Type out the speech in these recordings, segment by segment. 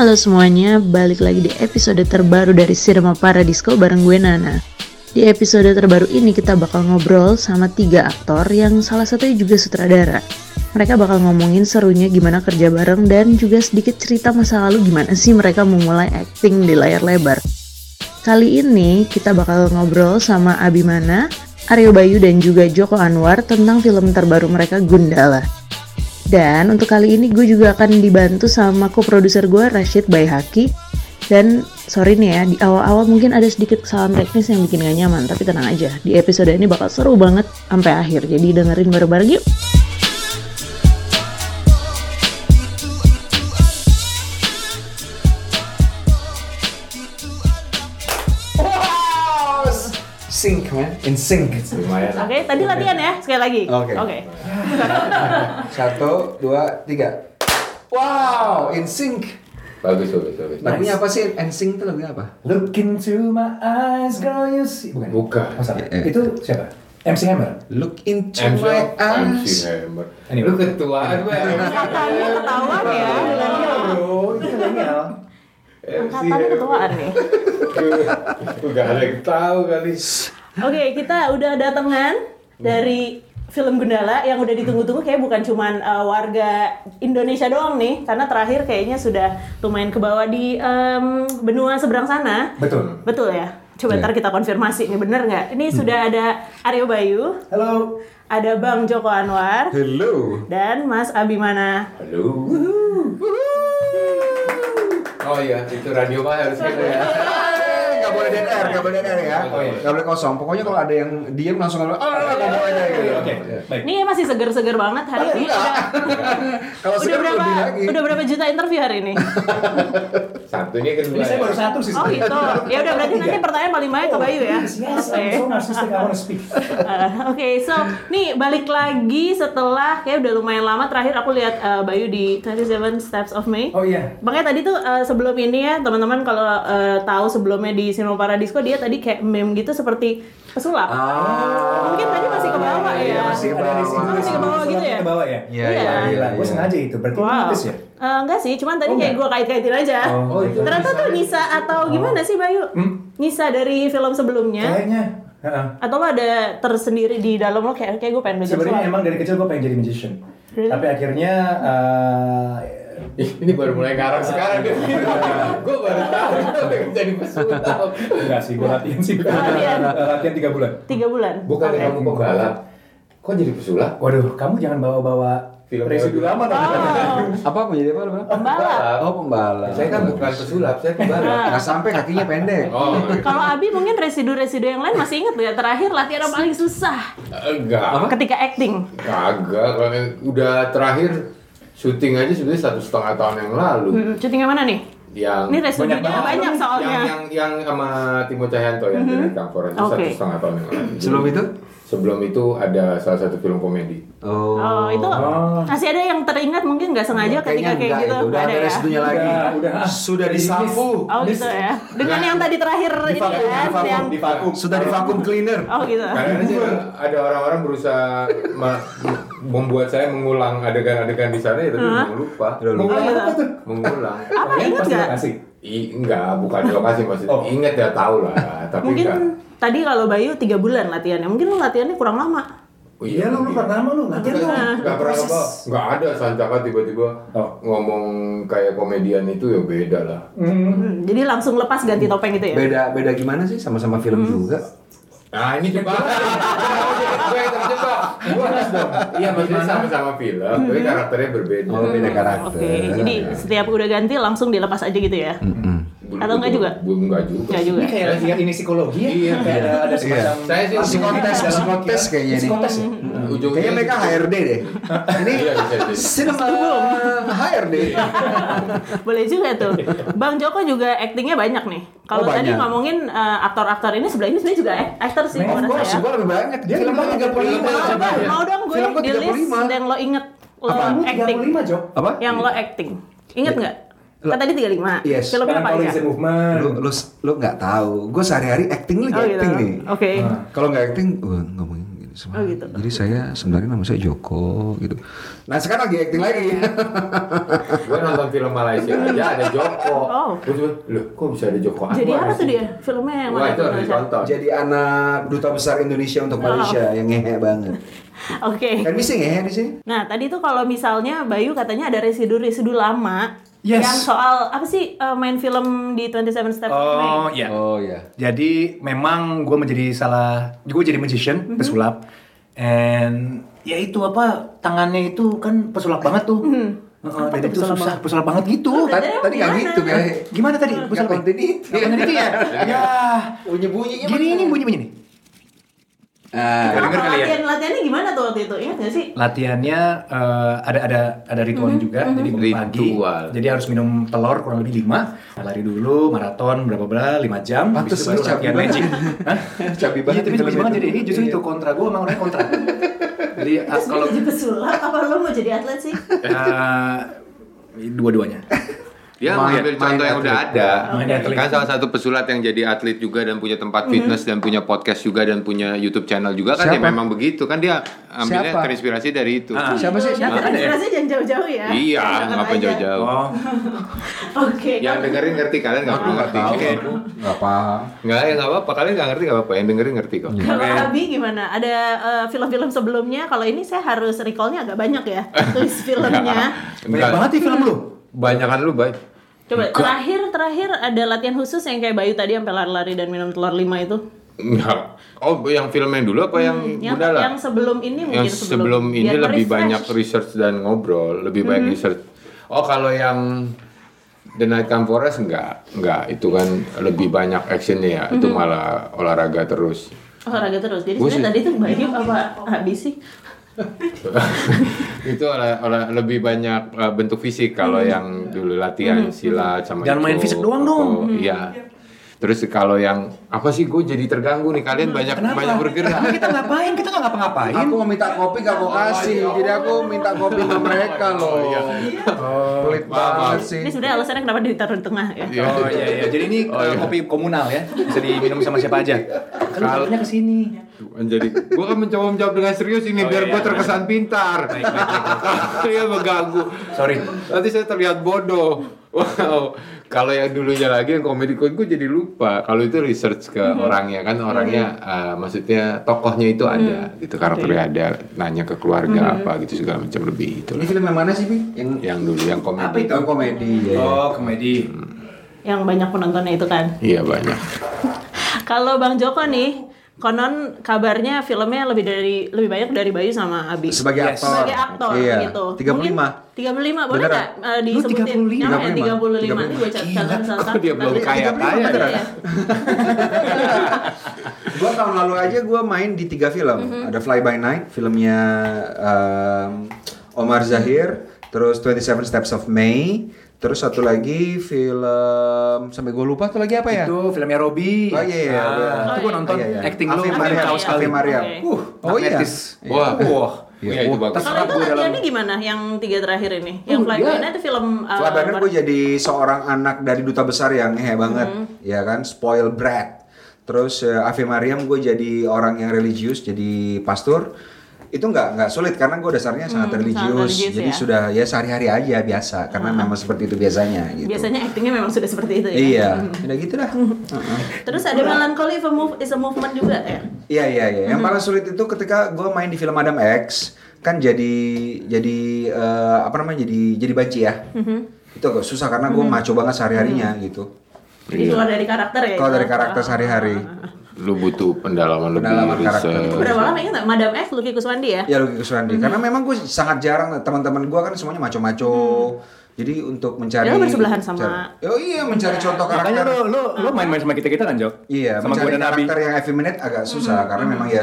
Halo semuanya, balik lagi di episode terbaru dari Cinema Paradisco bareng gue Nana. Di episode terbaru ini kita bakal ngobrol sama tiga aktor yang salah satunya juga sutradara. Mereka bakal ngomongin serunya gimana kerja bareng dan juga sedikit cerita masa lalu gimana sih mereka memulai acting di layar lebar. Kali ini kita bakal ngobrol sama Abimana, Aryo Bayu dan juga Joko Anwar tentang film terbaru mereka Gundala. Dan untuk kali ini gue juga akan dibantu sama co-produser gue Rashid Bayhaki dan sorry nih ya, di awal-awal mungkin ada sedikit kesalahan teknis yang bikin gak nyaman, tapi tenang aja, di episode ini bakal seru banget sampai akhir. Jadi dengerin bareng-bareng yuk. Sync man, in sync. lumayan Oke, tadi latihan ya, sekali lagi. Oke. Oke. Satu, dua, tiga. Wow, in sync. bagus bagus bagus Lagunya apa sih? In sync itu lagunya apa? Look into my eyes, girl, you see. Bukan. bukan Oh, salah. Eh, eh. Itu siapa? MC Hammer. Look into MC my MC eyes. Hammer Anyway. lu ketuaan gue Angkatannya ketahuan ya. Bro, itu milenial. Angkatannya ketuaan nih. Gak ada yang tahu kali Oke, kita udah datangan dari film Gundala yang udah ditunggu-tunggu kayak bukan cuman uh, warga Indonesia doang nih, karena terakhir kayaknya sudah lumayan ke bawah di em, benua seberang sana. Betul. Betul ya? Coba Iya. ntar kita konfirmasi nih bener nggak? Ini sudah ada Aryo Bayu, Halo. ada Bang Joko Anwar, Hello. dan Mas Abimana. halo oh iya itu radio mah harus gitu ya DNR, gak boleh DNR ya. Oh, iya. Gak boleh kosong. Pokoknya kalau ada yang diem langsung ngomong, ah, boleh deh. gitu. Oke, baik. Ini masih seger-seger banget hari ini. Kalau berapa lebih lagi. udah berapa juta interview hari ini? satunya kedua Ini saya ya. baru satu sih. Oh gitu. Ya udah berarti nanti pertanyaan paling banyak ke Bayu ya. Yes, yes, Oke. I'm so narcissistic, I wanna speak. Uh, Oke, so nih balik lagi setelah kayak udah lumayan lama terakhir aku lihat uh, Bayu di 27 Steps of May. Oh iya. Makanya tadi tuh uh, sebelum ini ya teman-teman kalau uh, tahu sebelumnya di Cinema Paradisco dia tadi kayak meme gitu seperti pesulap. Ah. Mungkin tadi masih ke bawah Iya, ya. masih ke bawah. sini. Masih ke bawah gitu ya? Ke bawah ya? Iya, Iya. iya, iya. Gue iya. sengaja itu. Berarti Wow. ya? Eh, enggak sih, cuman tadi Oh, kayak gue kait-kaitin aja. Oh, itu Ternyata tuh Nisa atau gimana sih Bayu? Hmm? Nisa dari film sebelumnya? Kayaknya. heeh. Atau lo ada tersendiri di dalam lo kayak kayak gue pengen belajar Sebenarnya emang dari kecil gue pengen jadi magician. Really? Tapi akhirnya eh, Ih, ini baru mulai ngarang sekarang gitu gue baru tahu gue pengen jadi pesulap enggak sih, gue latihan sih. Latihan. Latihan 3 bulan. Tiga bulan. bukan kamu pembalap kok jadi pesulap Waduh, kamu jangan bawa-bawa Film residu lama dong. Oh, Apa menjadi apa? apa? pembalap. Oh, pembalap. saya kan bukan pesulap saya pembalap Nggak sampai kakinya pendek. oh Kalau Abi mungkin residu-residu yang lain masih inget ya terakhir latihan yang paling susah enggak ketika acting. kagak kalau udah terakhir syuting aja sebenarnya satu setengah tahun yang lalu Hmm, syuting yang mana nih? yang Ini residunya banyak banyak, soalnya. yang yang yang sama Timo Cahyanto yang dari Kamporan itu Oke. satu setengah tahun yang lalu. Sebelum itu? Sebelum itu ada salah satu film komedi. Oh. Oh, itu Oh. masih ada yang teringat mungkin nggak sengaja ketika Kayaknya kayak enggak gitu. itu. Udah ada ya? residunya lagi. Udah, udah. Sudah disapu. Oh gitu ya. Dengan yang tadi terakhir ini Divakum, kan divakum, yang divakum. Sudah di vakum cleaner. Oh gitu. Karena sih ada orang-orang berusaha membuat saya mengulang adegan-adegan di sana ya tapi memang lupa. Udah lupa. Mengulang apa tuh? Mengulang. Apa ingat pasti nggak? lokasi. I, enggak, bukan di lokasi maksudnya. Oh. Ingat ya tahu lah, tapi Mungkin enggak. Tadi kalau Bayu tiga bulan latihannya, mungkin lu latihannya kurang lama. Oh, Iya lu, lu pertama lu latihan lu. Enggak pernah Proses. apa, enggak ada Sancaka tiba-tiba Oh. ngomong kayak komedian itu ya beda lah. Hmm. Hmm, jadi langsung lepas ganti topeng gitu ya. Beda beda gimana sih sama-sama film juga? Nah ini coba. Gue yang terjebak. Gue harus dong. Iya maksudnya sama-sama film, tapi karakternya berbeda. Oh, beda karakter. Oke, jadi setiap udah ganti langsung dilepas aja gitu ya. Atau enggak juga? Bu, enggak juga. Enggak juga. Ini kayak lagi ini psikologi ya? Iya. Kayak ada, ada semacam Saya sih Psikotes, psikotes kayaknya nih. Psikotes ya? Ujungnya Kayaknya mereka HRD deh. Ini Iya cinema HRD. Boleh juga tuh. Bang Joko juga aktingnya banyak nih. Kalau Oh, tadi ngomongin eh, aktor-aktor ini sebenarnya ini sebenarnya juga ak- aktor sih menurut course, saya. gue lebih banyak. Dia Film lebih gue banyak. 35. Mau dong, mau dong gue gue di list 35. yang lo inget lo acting. 35, Jok. Apa? Yang lo acting. Ingat nggak? Kan tadi 35. Yes. Filmnya Sekarang apa kalau aja? Movement. Lu lu lu nggak tahu. Gue sehari-hari acting lagi Oh gitu. acting nih. Oke. Nah. Kalau nggak acting, gue ngomongin gini. Oh gitu. Jadi saya sebenarnya nama saya Joko gitu. Nah sekarang lagi acting lagi. Gue nonton film Malaysia aja ada Joko. Oh. Gue cuma, loh kok bisa ada Joko Jadi apa tuh sini?" dia? Filmnya yang Wah mana? itu harus ditonton. Jadi anak duta besar Indonesia untuk Malaysia yang ngehe banget. Oke. Kan bisa ngehe di sini? Nah, tadi tuh kalau misalnya Bayu katanya ada residu-residu lama Yes. yang soal apa sih eh, main film di 27 Steps of May? Oh iya. Oh ya. Jadi memang gue menjadi salah, gue jadi magician, Mhm. pesulap, and ya itu apa tangannya itu kan pesulap banget tuh. Dan tuh itu susah, pesulap banget gitu. Oh, Tadi tadi nggak gimana? gitu kayak. Gimana tadi? Pesulap kontiniti. Nggak kontiniti ya? ya. Bunyi bunyinya. Gini ini bunyi-bunyi nih. Ah, denger kali ya? latihan latihannya gimana tuh waktu itu? Ingat gak sih? Latihannya eh, ada ada ada ritual Mhm, juga. Jadi bangun pagi. Ritual. Jadi harus minum telur kurang lebih 5 Lari dulu maraton berapa berapa 5 jam. Pantes Habis itu baru cabi latihan banget. magic. Hah? Cabi Iya, banget tapi film cabi banget jadi ini justru Iya. itu kontra gue emang orangnya kontra. Jadi ah, Terus kalau jadi pesulap apa lo mau jadi atlet sih? eh, dua-duanya. Dia Main- mengambil main contoh yang atlet. udah ada. Main atlet. Kan salah satu pesulap yang jadi atlet juga dan punya tempat Mhm. fitness dan punya podcast juga dan punya YouTube channel juga kan ya Siapa? memang begitu kan dia ambilnya Siapa? terinspirasi dari itu. Ah. Siapa sih? Nah, Siapa? Ada ya? inspirasi jangan jauh-jauh ya. Iya, ngapain aja. jauh-jauh. Oh, Oke. Yang dengerin ngerti kalian nggak perlu ngerti. Oke. aku nggak paham. Nggak ya nggak apa-apa kalian nggak ngerti nggak apa-apa. Yang dengerin ngerti kok. Kalau Oke. Abi gimana? Ada eh, film-film sebelumnya? Kalau ini saya harus recallnya agak banyak ya. Tulis filmnya. banyak banget nih film lu. Banyakan lu baik. Coba terakhir terakhir ada latihan khusus yang kayak Bayu tadi sampai lari-lari dan minum telur lima itu. Enggak. Oh, yang film yang dulu apa yang Yang Gundala? yang sebelum ini yang mungkin sebelum ini lebih merefresh. banyak research dan ngobrol, lebih banyak research. Oh, kalau yang The Night Come Forest enggak, enggak. Itu kan lebih banyak actionnya ya. Itu malah olahraga terus. olahraga terus. Jadi sebenarnya tadi tuh Bayu apa habis sih? itu olah, olah- lebih banyak uh, bentuk fisik kalau yang dulu latihan silat sama Jangan main itu, fisik doang dong. Iya. Terus kalau yang apa sih gue jadi terganggu nih kalian banyak Kenapa? banyak bergerak. Kita ngapain? Kita nggak ngapa-ngapain. Aku mau minta kopi gak kau kasih, jadi aku minta kopi ke mereka loh. Pelit banget sih. Ini sebenarnya alasannya kenapa ditaruh di tengah ya. Oh iya iya. Jadi ini eh, kopi komunal ya. Bisa diminum sama siapa aja. Kalau ke sini. Jadi gue kan mencoba menjawab dengan serius ini Oh, biar iya, gue iya. terkesan pintar. Baik, baik, baik. Iya mengganggu. Sorry. Nanti saya terlihat bodoh. Wow. Kalau yang dulunya lagi yang komedi gue jadi lupa. Kalau itu research ke Mhm. orangnya kan orangnya eh, maksudnya tokohnya itu ada gitu karakternya ada nanya ke keluarga Mhm. apa gitu segala macam lebih itu. Ini film yang mana sih, Bi? Yang Yang dulu yang komedi. yang komedi ya. ya. Oh komedi. Yang banyak penontonnya itu kan. Iya banyak. Kalau Bang Joko nih, konon kabarnya filmnya lebih dari lebih banyak dari Bayu sama Abi. Sebagai Yes. aktor. Sebagai aktor Iya. gitu. 35. 35 boleh nggak uh, Lu disebutin? 35? Nyampe 35. 35. Ini gue catat salah dia belum kaya kaya? Iya. Gua tahun lalu aja gua main di tiga film. Mhm. Ada Fly By Night, filmnya um, Omar Zahir, terus 27 Steps of May, terus satu lagi film sampai gue lupa tuh lagi apa ya? Itu filmnya Robi. Oh iya iya. Ah, itu gue nonton Iya, iya. acting lu sekali. Alvin Mariam. Oke. Uh, Oh iya. magnetis. Wah. Wah. Iya itu bagus. Kalau itu latihannya gimana? Yang tiga terakhir ini, yang Oh, Fly dia- By Night itu film. uh, Fly Night ber- gue jadi seorang anak dari duta besar yang ngehe banget, Mhm. ya kan, spoil brat. Terus uh, Ave Mariam gue jadi orang yang religius, jadi pastor. Itu nggak nggak sulit karena gue dasarnya sangat Hmm, sangat religius, religius jadi ya. sudah ya sehari-hari aja biasa karena memang seperti itu biasanya. Gitu. Biasanya actingnya memang sudah seperti itu ya. Iya, udah gitu dah. Heeh. Terus ada melancholy is a, move, is a movement juga ya. Iya iya iya. Yang paling sulit itu ketika gue main di film Adam X kan jadi jadi eh, apa namanya jadi jadi banci ya. Itu agak susah karena gue maco banget sehari harinya gitu. Jadi Iya. keluar dari karakter ya. Itu? dari karakter sehari-hari. Lu butuh pendalaman lebih Pendalaman karakter. research. Itu berapa lama ingat? Madam X, Lucky Kuswandi ya? Ya Lucky Kuswandi. Karena memang gue sangat jarang teman-teman gue kan semuanya maco-maco. Jadi untuk mencari Dia bersebelahan sama- mencari- Oh iya mencari contoh Makanya karakter. lu lu lu main-main sama kita kita kan Jok? Iya, sama gue mencari dan Abi. karakter yang every minute agak susah karena memang ya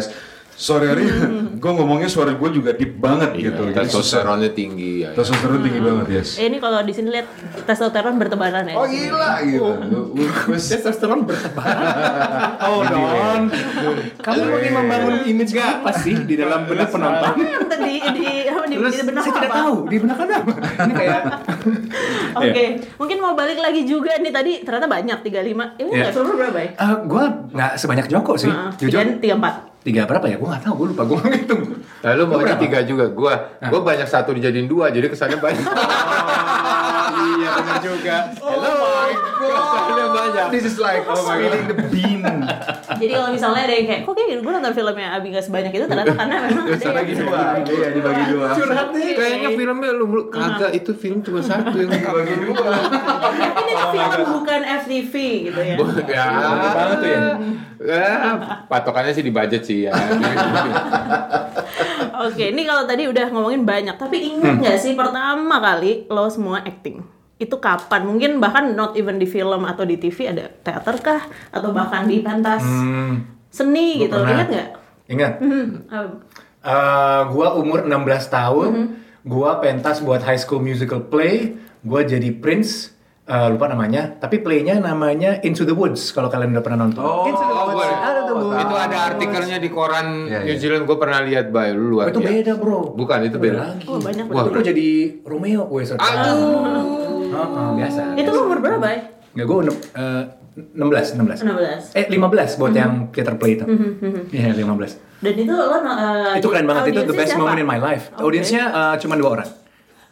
sore hari gue ngomongnya suara gue juga deep banget Iya, gitu. Testosteronnya tinggi ya. Testosteron tinggi banget, yes. Eh, ini kalau di sini lihat testosteron bertebaran ya. Oh gila gitu. Terus Testosteron bertebaran. oh non. Kamu lagi membangun image apa sih di dalam benak penonton? Yang tadi di apa di, Terus di benak saya tidak apa? tahu di benak Anda. Ini kayak Oke, mungkin mau balik lagi juga nih tadi ternyata banyak 35. Ini Iya. nggak seluruh berapa ya? Eh, gue nggak sebanyak Joko sih, jujur. tiga- tiga berapa ya? Gue nggak tahu, gue lupa gue ngitung. Nah, lu maunya tiga juga. Gua gua banyak satu dijadiin dua, jadi kesannya banyak. benar juga. Hello my god. Banyak. This is like spilling the bean. Jadi kalau misalnya ada yang kayak, kok kayak gue nonton filmnya Abi gak sebanyak itu, ternyata karena memang ada yang Bagi dua, iya dibagi dua. Curhat nih. Kayaknya filmnya lu lu kagak itu film cuma satu yang dibagi dua. Ini tuh film bukan FTV gitu ya. Ya, banget tuh ya. Ya, patokannya sih di budget sih ya. Oke, ini kalau tadi udah ngomongin banyak, tapi ingat nggak sih pertama kali lo semua acting? Itu kapan? Mungkin bahkan not even di film atau di TV ada teater kah? Atau bahkan di pentas seni gitu, pernah. ingat nggak? Ingat. Hmm, uh, Eh, gua umur 16 tahun, Mhm. gua pentas buat High School Musical Play, gua jadi Prince, eh, lupa namanya, tapi playnya namanya Into the Woods kalau kalian udah pernah nonton. Oh, Into the Woods. boleh. Out of the Woods. itu ada artikelnya di koran Iya, New iya. Zealand gue pernah lihat bay lu luar Oh, itu beda bro. Bukan itu beda. lagi. oh banyak Wah. Itu jadi Romeo, gue. Aduh. Oh, oh, biasa. Itu lo umur berapa, ya? Nggak, gue uh, 16, 16. 16. Eh, 15 Mhm. buat yang theater play itu. Iya, 15. Dan itu lo uh, itu keren banget, itu the best siapa? moment in my life. Oke. Audiensnya uh, cuma dua orang.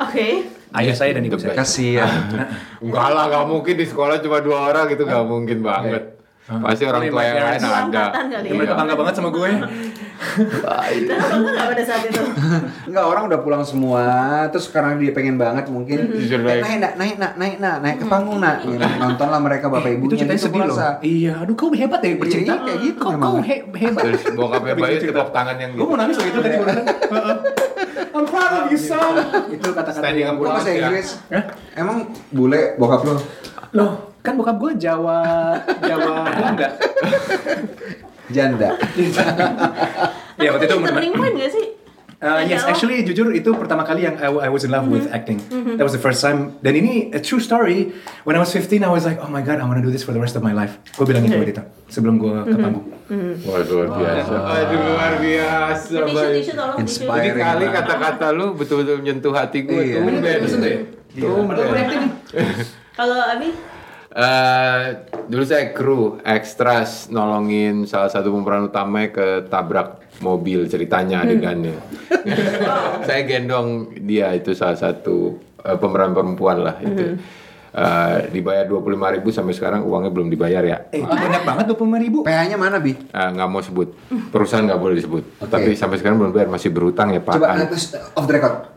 Oke. Ayah saya dan ibu saya. Kasihan. Enggak lah, gak mungkin di sekolah cuma dua orang gitu, gak mungkin banget. Pasti orang tua yang lain ada. ya. mereka bangga banget sama gue. Lo pada saat itu? Enggak orang udah pulang semua, terus karena dia pengen banget mungkin Disuruh "Eh, naik. naik nak, naik nak, naik nak, naik ke panggung nak. Nonton lah mereka bapak ibunya. itu ceritanya gitu sedih loh. Iya, aduh kau hebat ya bercerita. Iya, kayak gitu kau, memang. Kau he- hebat. Terus bokapnya Bayu tepuk tangan yang Gue mau nangis loh itu tadi. I'm proud of you son. Itu kata-kata yang gue. bahasa Ya. Inggris? Hah? Emang bule bokap lu? Loh, kan bokap gue Jawa, Jawa Belanda. Janda. Ya waktu itu turning point nggak sih? Uh, yes, actually jujur itu pertama kali yang I, I was in love with acting. That was the first time. Dan ini a true story. When I was 15, I was like, oh my god, I want to do this for the rest of my life. Gue bilang itu waktu itu sebelum gue ke panggung. Wah luar biasa. Aduh luar biasa. Inspire. Ini Inspiring kali kata-kata lu betul-betul menyentuh hati gue. Iya. Tumben. ya? Tumben. Kalau Abi? Eh, dulu saya kru ekstras nolongin salah satu pemeran utama ketabrak mobil ceritanya adegannya. saya gendong dia itu salah satu eh, pemeran perempuan lah itu. Eh, dibayar dua puluh ribu sampai sekarang uangnya belum dibayar ya. Eh, itu banyak banget 25 ribu. PH-nya mana, Bi? Eh, nggak mau sebut perusahaan nggak boleh disebut. Tapi sampai sekarang belum bayar masih berutang ya Pak. Coba An. off the record.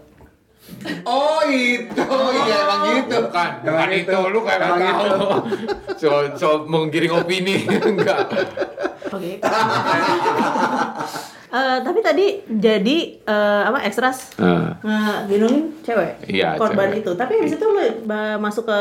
Oh itu, iya emang gitu. Bukan, bukan itu, lu kayak Emang nggak gitu. tahu. So, so menggiring opini, enggak. Oke. Eh, tapi tadi jadi eh, apa ekstras Nah. ngegendongin cewek Iya, korban cewek. itu tapi habis itu lu ba- masuk ke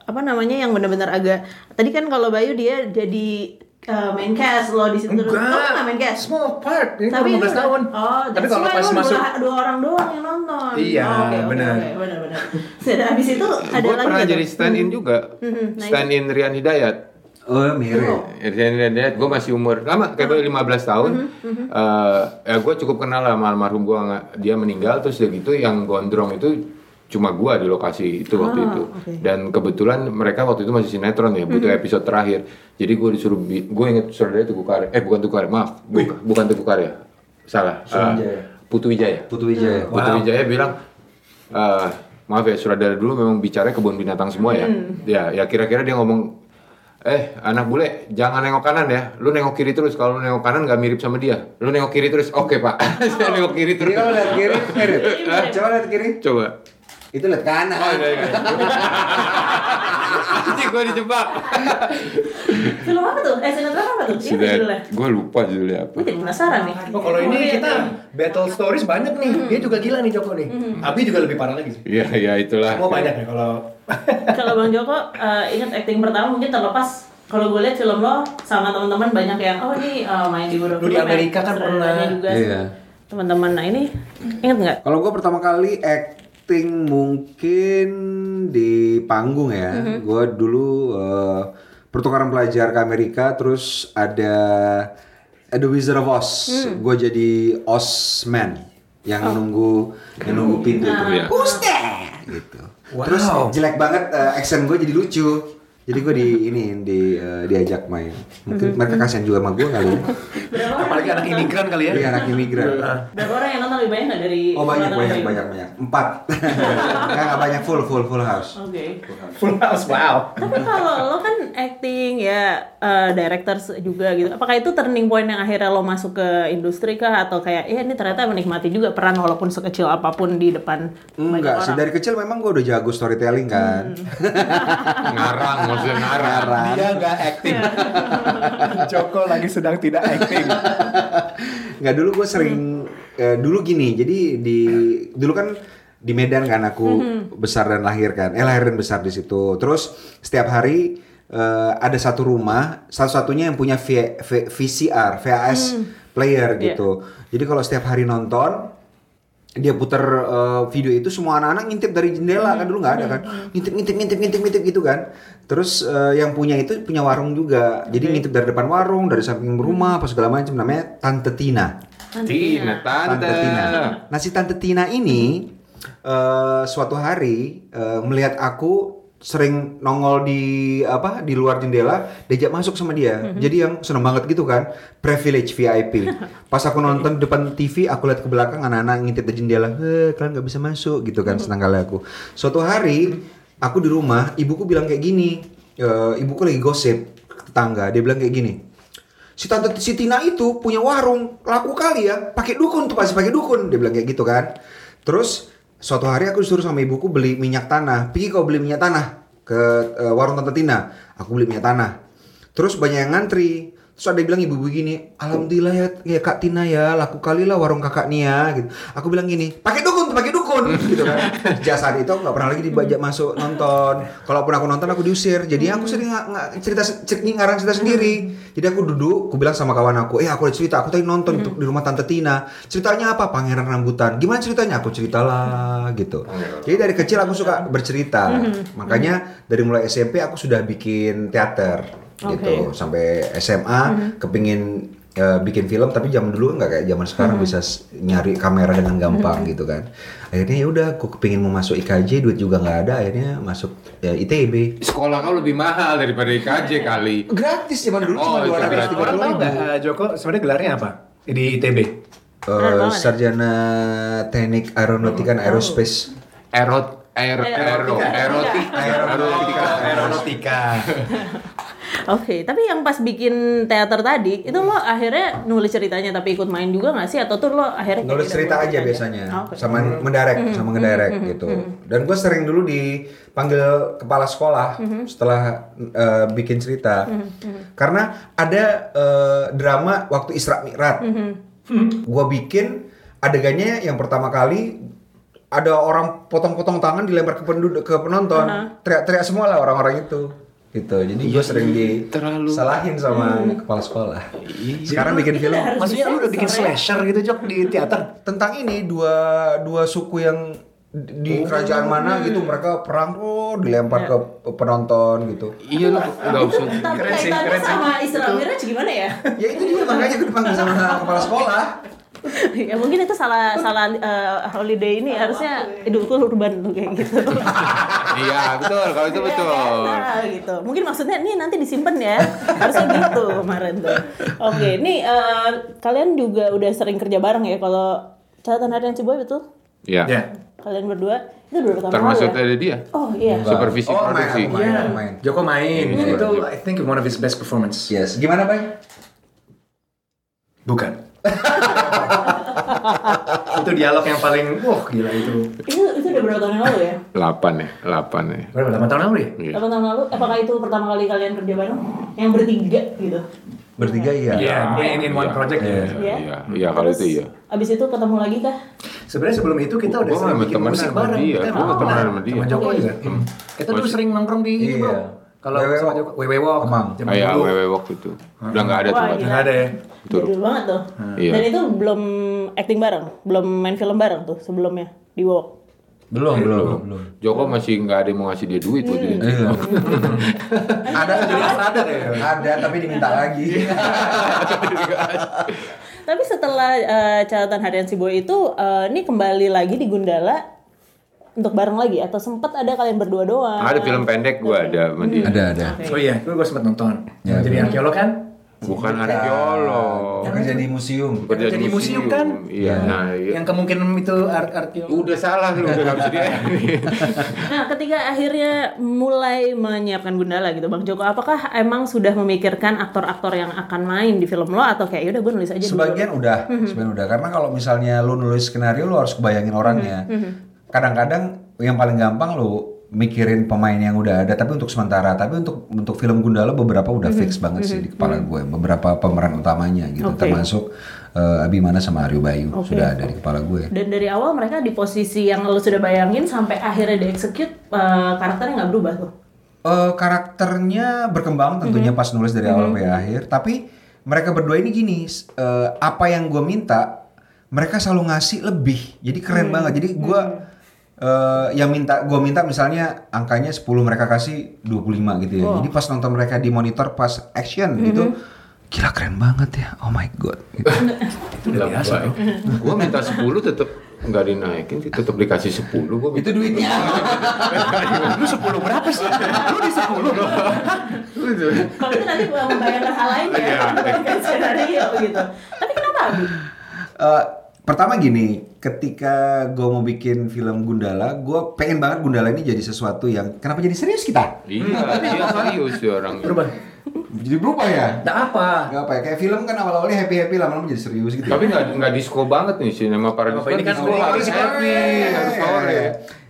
apa namanya yang benar-benar agak tadi kan kalau Bayu dia jadi eh, main cast lo di situ terus Enggak. Kamu nggak main cast Small part. Ini tapi baru 15 tahun. oh Tapi kalau pas masuk dua, dua orang doang yang nonton Iya, Oh, oke, benar. oke, benar benar Sudah, habis itu ada Gue lagi pernah jadi stand in juga, Mhm, nah stand in Rian Hidayat. Oh mirip. Rian Hidayat, gue masih umur lama, kayak baru 15 tahun. Mhm, Eh, ya gue cukup kenal lah sama almarhum gue, dia meninggal terus udah gitu yang gondrong itu cuma gua di lokasi itu waktu Ah, itu oke. dan kebetulan mereka waktu itu masih sinetron ya butuh episode terakhir jadi gue disuruh bi- gue inget saudara Teguh Karya eh bukan Teguh Karya maaf bukan, bukan Teguh Karya salah Eh, Jaya. Putu Wijaya Putu Wijaya. Putu Wijaya bilang "Eh, maaf ya saudara dulu memang bicara kebun binatang semua ya ya ya kira-kira dia ngomong Eh, anak bule, jangan nengok kanan ya. Lu nengok kiri terus. Kalau lu nengok kanan nggak mirip sama dia. Lu nengok kiri terus. Oke, Pak. Saya nengok kiri terus. kalau lihat kiri. Mirip. Coba lihat kiri. Coba. Itu lihat kanan. Oh, iya, iya. Anjing gue dijebak. Film apa tuh? Eh sinetron apa tuh? Iya judulnya. Gue lupa judulnya apa. Gue jadi penasaran nih. Oh kalau ini iya, kita iya. battle stories banyak nih. Dia juga gila nih Joko nih. Abi juga lebih parah lagi sih. Iya, iya itulah. Semua banyak ya kalau Kalau Bang Joko eh, ingat acting pertama mungkin terlepas kalau gue lihat film lo sama teman-teman banyak yang oh ini eh, main di beberapa di Amerika kan pernah. juga Iya. teman-teman nah ini ingat nggak Kalau gue pertama kali acting mungkin di panggung ya. Gue dulu eh, pertukaran pelajar ke Amerika, terus ada The Wizard of Oz. Gue jadi Ozman yang nunggu yang nunggu pintu itu. Iya. Who's there? Gitu. Wow. Terus jelek banget eh, accent gue jadi lucu. Jadi gue di ini di eh, diajak main. Mungkin Mhm. mereka kasihan juga sama gue kali ya. Apalagi anak imigran kali ya. Dia anak imigran. Berapa orang yang nonton lebih banyak nggak dari Oh banyak banyak banyak banyak. Empat. Enggak enggak banyak full full full house. Oke. Full house, wow. Tapi kalau lo kan acting ya eh, director juga gitu. Apakah itu turning point yang akhirnya lo masuk ke industri kah atau kayak ya ini ternyata menikmati juga peran walaupun sekecil apa pun di depan Enggak sih dari kecil memang gue udah jago storytelling kan. ngarang maksudnya ngarang Dia nggak acting. Joko lagi sedang tidak acting. Nggak dulu gue sering eh, dulu gini. Jadi di dulu kan di Medan kan aku besar dan lahir kan. Eh lahir dan besar di situ. Terus setiap hari eh, ada satu rumah, satu-satunya yang punya V- V- VCR, VHS player gitu. Jadi kalau setiap hari nonton dia puter eh, video itu semua anak-anak ngintip dari jendela kan dulu nggak ada kan? Ngintip ngintip ngintip ngintip ngintip gitu kan? Terus eh, yang punya itu punya warung juga. Jadi ngintip dari depan warung dari samping rumah apa segala macam namanya Tante Tina Tina. tante. Tante Tina. Nah si Tante Tina ini eh, suatu hari eh, melihat aku sering nongol di apa di luar jendela diajak masuk sama dia. Jadi yang seneng banget gitu kan privilege VIP pas aku nonton depan TV aku lihat ke belakang anak-anak ngintip di jendela eh kalian nggak bisa masuk gitu kan senang kali aku. Suatu hari aku di rumah ibuku bilang kayak gini eh, ibuku lagi gosip tetangga dia bilang kayak gini si tante si Tina itu punya warung laku kali ya pakai dukun tuh pasti pakai dukun dia bilang kayak gitu kan. Terus suatu hari aku disuruh sama ibuku beli minyak tanah. Pergi kau beli minyak tanah? Ke eh, warung tante Tina. Aku beli minyak tanah. Terus banyak yang ngantri. Terus ada yang bilang ibu-ibu gini alhamdulillah ya, ya kak Tina ya laku kali lah warung kakak Nia gitu. Aku bilang gini pakai dukun pakai dukun gitu kan. Saat itu aku nggak pernah lagi dibajak masuk nonton. Kalaupun aku nonton aku diusir. Jadi aku sering nggak- cerita cer- ngarang cerita sendiri jadi aku duduk aku bilang sama kawan aku eh aku ada cerita aku tadi nonton tuh di rumah tante Tina. Ceritanya apa? Pangeran rambutan. Gimana ceritanya? Aku ceritalah gitu. Jadi dari kecil aku suka bercerita. Makanya dari mulai SMP aku sudah bikin teater gitu. Sampai SMA kepingin eh, bikin film tapi zaman dulu nggak kayak zaman sekarang bisa s- nyari kamera dengan gampang gitu kan. Akhirnya ya udah aku kepingin mau masuk IKJ duit juga nggak ada akhirnya masuk ya, ITB sekolah kau lebih mahal daripada IKJ kali. Gratis zaman dulu Oh, cuma dua ratus gratis. tiga Orang puluh tahu ribu nggak eh, Joko sebenarnya gelarnya apa? Di ITB? Eh, sarjana teknik aeronautika dan aerospace. Erot aer aero erotik Aeronautika. Oke, tapi yang pas bikin teater tadi itu lo akhirnya nulis ceritanya tapi ikut main juga nggak sih? Atau tuh lo akhirnya nulis cerita nulis aja biasanya Oh, sama mendirect sama ngedirect gitu. Dan gue sering dulu dipanggil kepala sekolah setelah eh, bikin cerita. Karena ada eh, drama waktu Isra Mi'raj. Gue bikin adegannya yang pertama kali ada orang potong-potong tangan dilempar ke penduduk ke penonton. Teriak-teriak semua lah orang-orang itu gitu. Jadi gue sering disalahin sama kepala sekolah. Sekarang bikin film. Maksudnya lu udah bikin slasher gitu Jok di teater? tentang ini dua dua suku yang di di kerajaan mana gitu mereka perang oh dilempar ke penonton gitu. Iya lo nggak usah. Tapi Keren sih, keren sih. sama Isra Miraj gimana ya? ya itu dia makanya gue dipanggil sama kepala sekolah. Ya mungkin itu salah salah eh, holiday ini harusnya Idul Kurban tuh kayak gitu. iya betul kalau itu betul Nah, gitu. Mungkin maksudnya nih nanti disimpan ya. Harusnya gitu kemarin tuh. Oke, nih eh, kalian juga udah sering kerja bareng ya kalau catatan harian Ciboy betul? iya Ya. Kalian berdua itu udah tahun lalu termasuk ya? ada dia Oh iya. supervisi oh main produksi main aku main Joko main. Iya. Itu I think one of his best performance. yes gimana bang Bukan. itu dialog yang paling wah gila itu. Itu itu udah berapa tahun yang lalu ya? 8 ya 8 ya Berapa? 8 tahun lalu ya? Iya. Berapa tahun lalu? Apakah itu pertama kali kalian kerja bareng? Yang bertiga gitu? bertiga iya Iya, in, in one Iya, project ya. iya iya iya kalau itu iya Abis itu ketemu lagi kah? Sebenarnya sebelum itu kita udah sering sama bikin musik sama bareng. Kita temenan pernah sama dia. Sama Joko Iya. juga. Kita dulu sering nongkrong di ini, Iya. Bro. Kalau Wewe sama Walk. Joko, Wewe Walk. Emang. Zaman ah, ya dulu. wewe waktu itu udah nggak ada tuh gila. Nggak ada ya. Betul. Jadul banget tuh. Iya. Dan itu belum acting bareng, belum main film bareng tuh sebelumnya di Walk. belum belum belum Joko masih nggak ada yang mau ngasih dia duit Hmm. itu Iya. Ada jadi ada ya. ada tapi diminta lagi Tapi setelah eh, catatan harian si Boy itu, eh, ini kembali lagi di Gundala untuk bareng lagi atau sempet ada kalian berdua doang? Ada film pendek gue ada sama dia. Ada ada. Oh iya, gue gue sempat nonton. Ya, Jadi arkeolog kan? Bukan arkeolog. Kerja di museum. Kerja Jadi museum kan? Iya. Nah, iya. Yang kemungkinan itu ar arkeolog. Udah salah lu, udah gak bisa dia. Nah, ketika akhirnya mulai menyiapkan Gundala gitu, Bang Joko, apakah emang sudah memikirkan aktor-aktor yang akan main di film lo atau kayak yaudah gue nulis aja dulu? Sebagian udah, sebagian udah. Karena kalau misalnya lu nulis skenario lu harus kebayangin orangnya. Kadang-kadang yang paling gampang lu mikirin pemain yang udah ada tapi untuk sementara tapi untuk untuk film Gundala beberapa udah fix banget sih di kepala gue beberapa pemeran utamanya gitu Oke. termasuk eh, Abimana sama Aryo Bayu Oke. sudah ada di kepala gue. Dan dari awal mereka di posisi yang lo sudah bayangin sampai akhirnya dieksekut eh, karakternya nggak berubah tuh. Eh, karakternya berkembang tentunya pas nulis dari awal sampai akhir tapi mereka berdua ini gini eh, apa yang gue minta mereka selalu ngasih lebih. Jadi keren banget. Jadi gue eh, yang minta gue minta misalnya angkanya 10 mereka kasih 25 gitu ya. Jadi pas nonton mereka di monitor pas action gitu gila keren banget ya. Oh my god. Gitu. Udah biasa baik. Gua minta 10 tetep nggak dinaikin sih, tetep dikasih 10 gua itu duitnya. Lu 10 berapa sih? Lu di 10 Kalau itu nanti gua membayangkan hal lain ya, skenario gitu. Tapi kenapa Abi? Eh, pertama gini, ketika gue mau bikin film Gundala, gue pengen banget Gundala ini jadi sesuatu yang kenapa jadi serius kita? Iya, dia serius sih orang. Berubah. Jadi berubah ya? Nggak apa? Gak apa ya, kayak film kan awal-awalnya happy-happy, lama-lama jadi serius gitu. Tapi nggak nggak disco banget nih sinema paradis. Apa, ini kan disco harus happy, harus sore.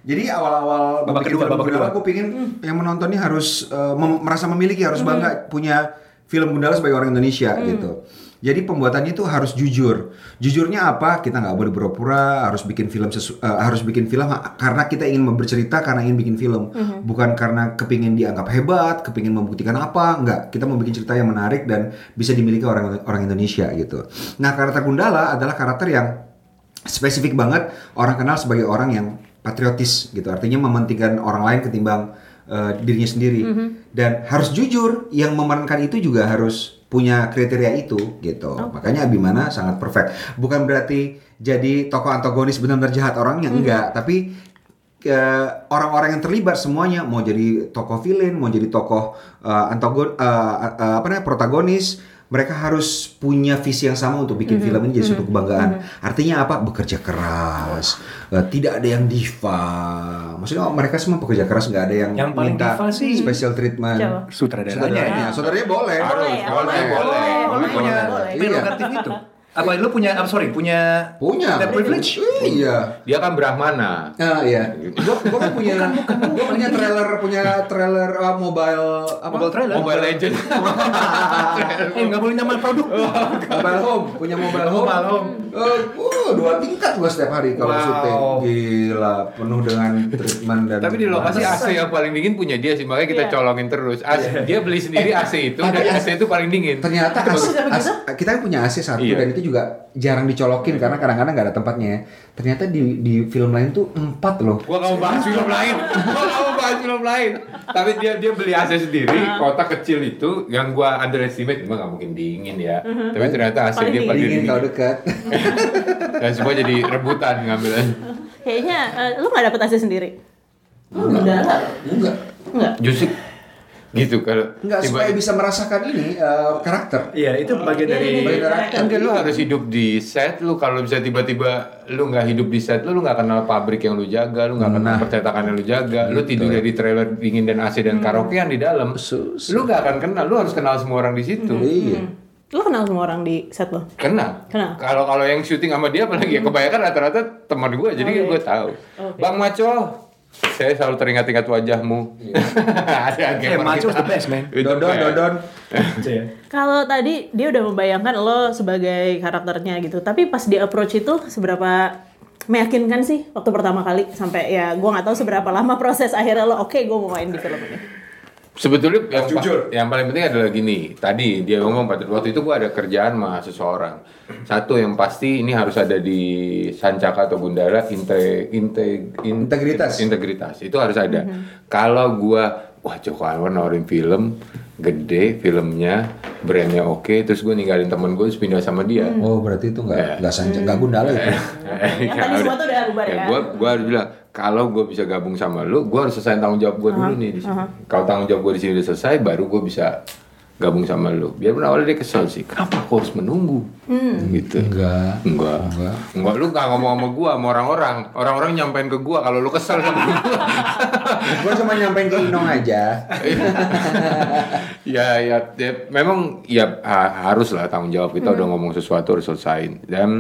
Jadi awal-awal Babak bikin kedua, babak kedua. gue pengen yang menonton ini harus eh, mem- merasa memiliki, harus bangga punya film Gundala sebagai orang Indonesia gitu. Jadi pembuatannya itu harus jujur. Jujurnya apa? Kita nggak boleh pura-pura. Harus bikin film sesu- eh, harus bikin film karena kita ingin bercerita karena ingin bikin film, bukan karena kepingin dianggap hebat, kepingin membuktikan apa. Nggak. Kita mau bikin cerita yang menarik dan bisa dimiliki orang orang Indonesia gitu. Nah karakter Gundala adalah karakter yang spesifik banget orang kenal sebagai orang yang patriotis gitu artinya mementingkan orang lain ketimbang uh, dirinya sendiri. Dan harus jujur yang memerankan itu juga harus punya kriteria itu gitu. Makanya Abimana sangat perfect. Bukan berarti jadi tokoh antagonis benar-benar jahat orangnya enggak. Tapi eh, orang-orang yang terlibat semuanya mau jadi tokoh villain mau jadi tokoh eh, antagon eh, eh, apa namanya protagonis mereka harus punya visi yang sama untuk bikin film ini jadi suatu kebanggaan artinya apa bekerja keras eh, tidak ada yang diva maksudnya mereka semua pekerja keras nggak ada yang, Yang minta diva sih- special treatment Siapa? Sutradaranya. sutradaranya sutradaranya boleh Harus, Boleh, boleh, boleh, boleh. boleh, Lu punya boleh. prerogatif itu. Apa lu punya, I'm sorry, punya punya that privilege? iya Dia kan Brahmana. Ah iya, gua, gua kan punya, gua punya trailer, punya trailer uh, mobile apa? Mobile trailer? Mobile Legend. Eh, nggak boleh nama produk. mobile home, punya mobile home. Mobile home. Eh, uh, dua tingkat gua setiap hari kalau Wow. syuting. Gila, penuh dengan treatment dan. Tapi di lokasi AC yang paling dingin punya dia sih, makanya kita Iya. colongin terus. AC, Dia beli sendiri AC itu, dan AC. Itu paling dingin. Ternyata AC? AC kita kan punya AC satu Iya. dan itu juga jarang dicolokin karena kadang-kadang nggak ada tempatnya. ya. Ternyata di di film lain tuh empat loh. Gua gak mau bahas film lain. Gua gak mau bahas film lain. Tapi dia dia beli AC sendiri, kotak kecil itu yang gua underestimate, gua gak mungkin dingin ya. Tapi ternyata AC Paling dia paling Dingin dingin. kalau dekat. Dan semua jadi rebutan ngambilnya. Kayaknya eh, lu nggak dapet AC sendiri. Gundala. Enggak. Enggak. Justru gitu kalau Enggak supaya tiba- bisa merasakan ini eh, karakter. Iya, itu bagian Iya, dari iya, iya. karakter. Enggak lu harus hidup di set lu kalau bisa tiba-tiba lu nggak hidup di set lu lu nggak kenal pabrik yang lu jaga lu nggak kenal Nah. percetakan yang lu jaga lu tidur di trailer dingin dan AC dan karaokean di dalam lu nggak akan kenal lu harus kenal semua orang di situ Iya. Lu kenal semua orang di set lo? kenal Kenal. kalau kalau yang syuting sama dia apalagi ya kebanyakan rata-rata teman gue jadi Oke. gue tahu Oke. bang Maco saya selalu teringat-ingat wajahmu ada Eh, gamer the best, man. Dodon. Dodon. Iya. Kalau tadi dia udah membayangkan lo sebagai karakternya gitu, tapi pas di approach itu seberapa meyakinkan sih waktu pertama kali sampai ya gua nggak tahu seberapa lama proses akhirnya lo oke gue mau main di film ini. Sebetulnya yang, pa- Jujur. yang paling penting adalah gini. Tadi dia ngomong pada waktu itu gua ada kerjaan sama seseorang. Satu yang pasti ini harus ada di Sancaka atau Gundala inte, inte, in- Integritas. Integritas itu harus ada. Kalau gua wah Joko Anwar nawarin film gede filmnya brandnya oke terus gue ninggalin temen gue terus pindah sama dia Oh berarti itu nggak nggak sanca nggak gundala itu. Yang tadi semua tuh udah bubar ya? Gue gue harus bilang kalau gue bisa gabung sama lu, gue harus selesai tanggung jawab gue dulu nih di sini. Kalau tanggung jawab gue di sini udah selesai, baru gue bisa gabung sama lu. Biarpun awalnya dia kesel sih, kenapa aku harus menunggu? Gitu. Enggak. Enggak. Enggak. Enggak, lu gak ngomong sama gua, sama orang-orang. Orang-orang nyampein ke gua kalau lu kesel sama gua. Gue cuma nyampein ke Inong aja. ya, ya, ya, memang ya ha- harus lah tanggung jawab. Kita udah ngomong sesuatu harus selesaiin. Dan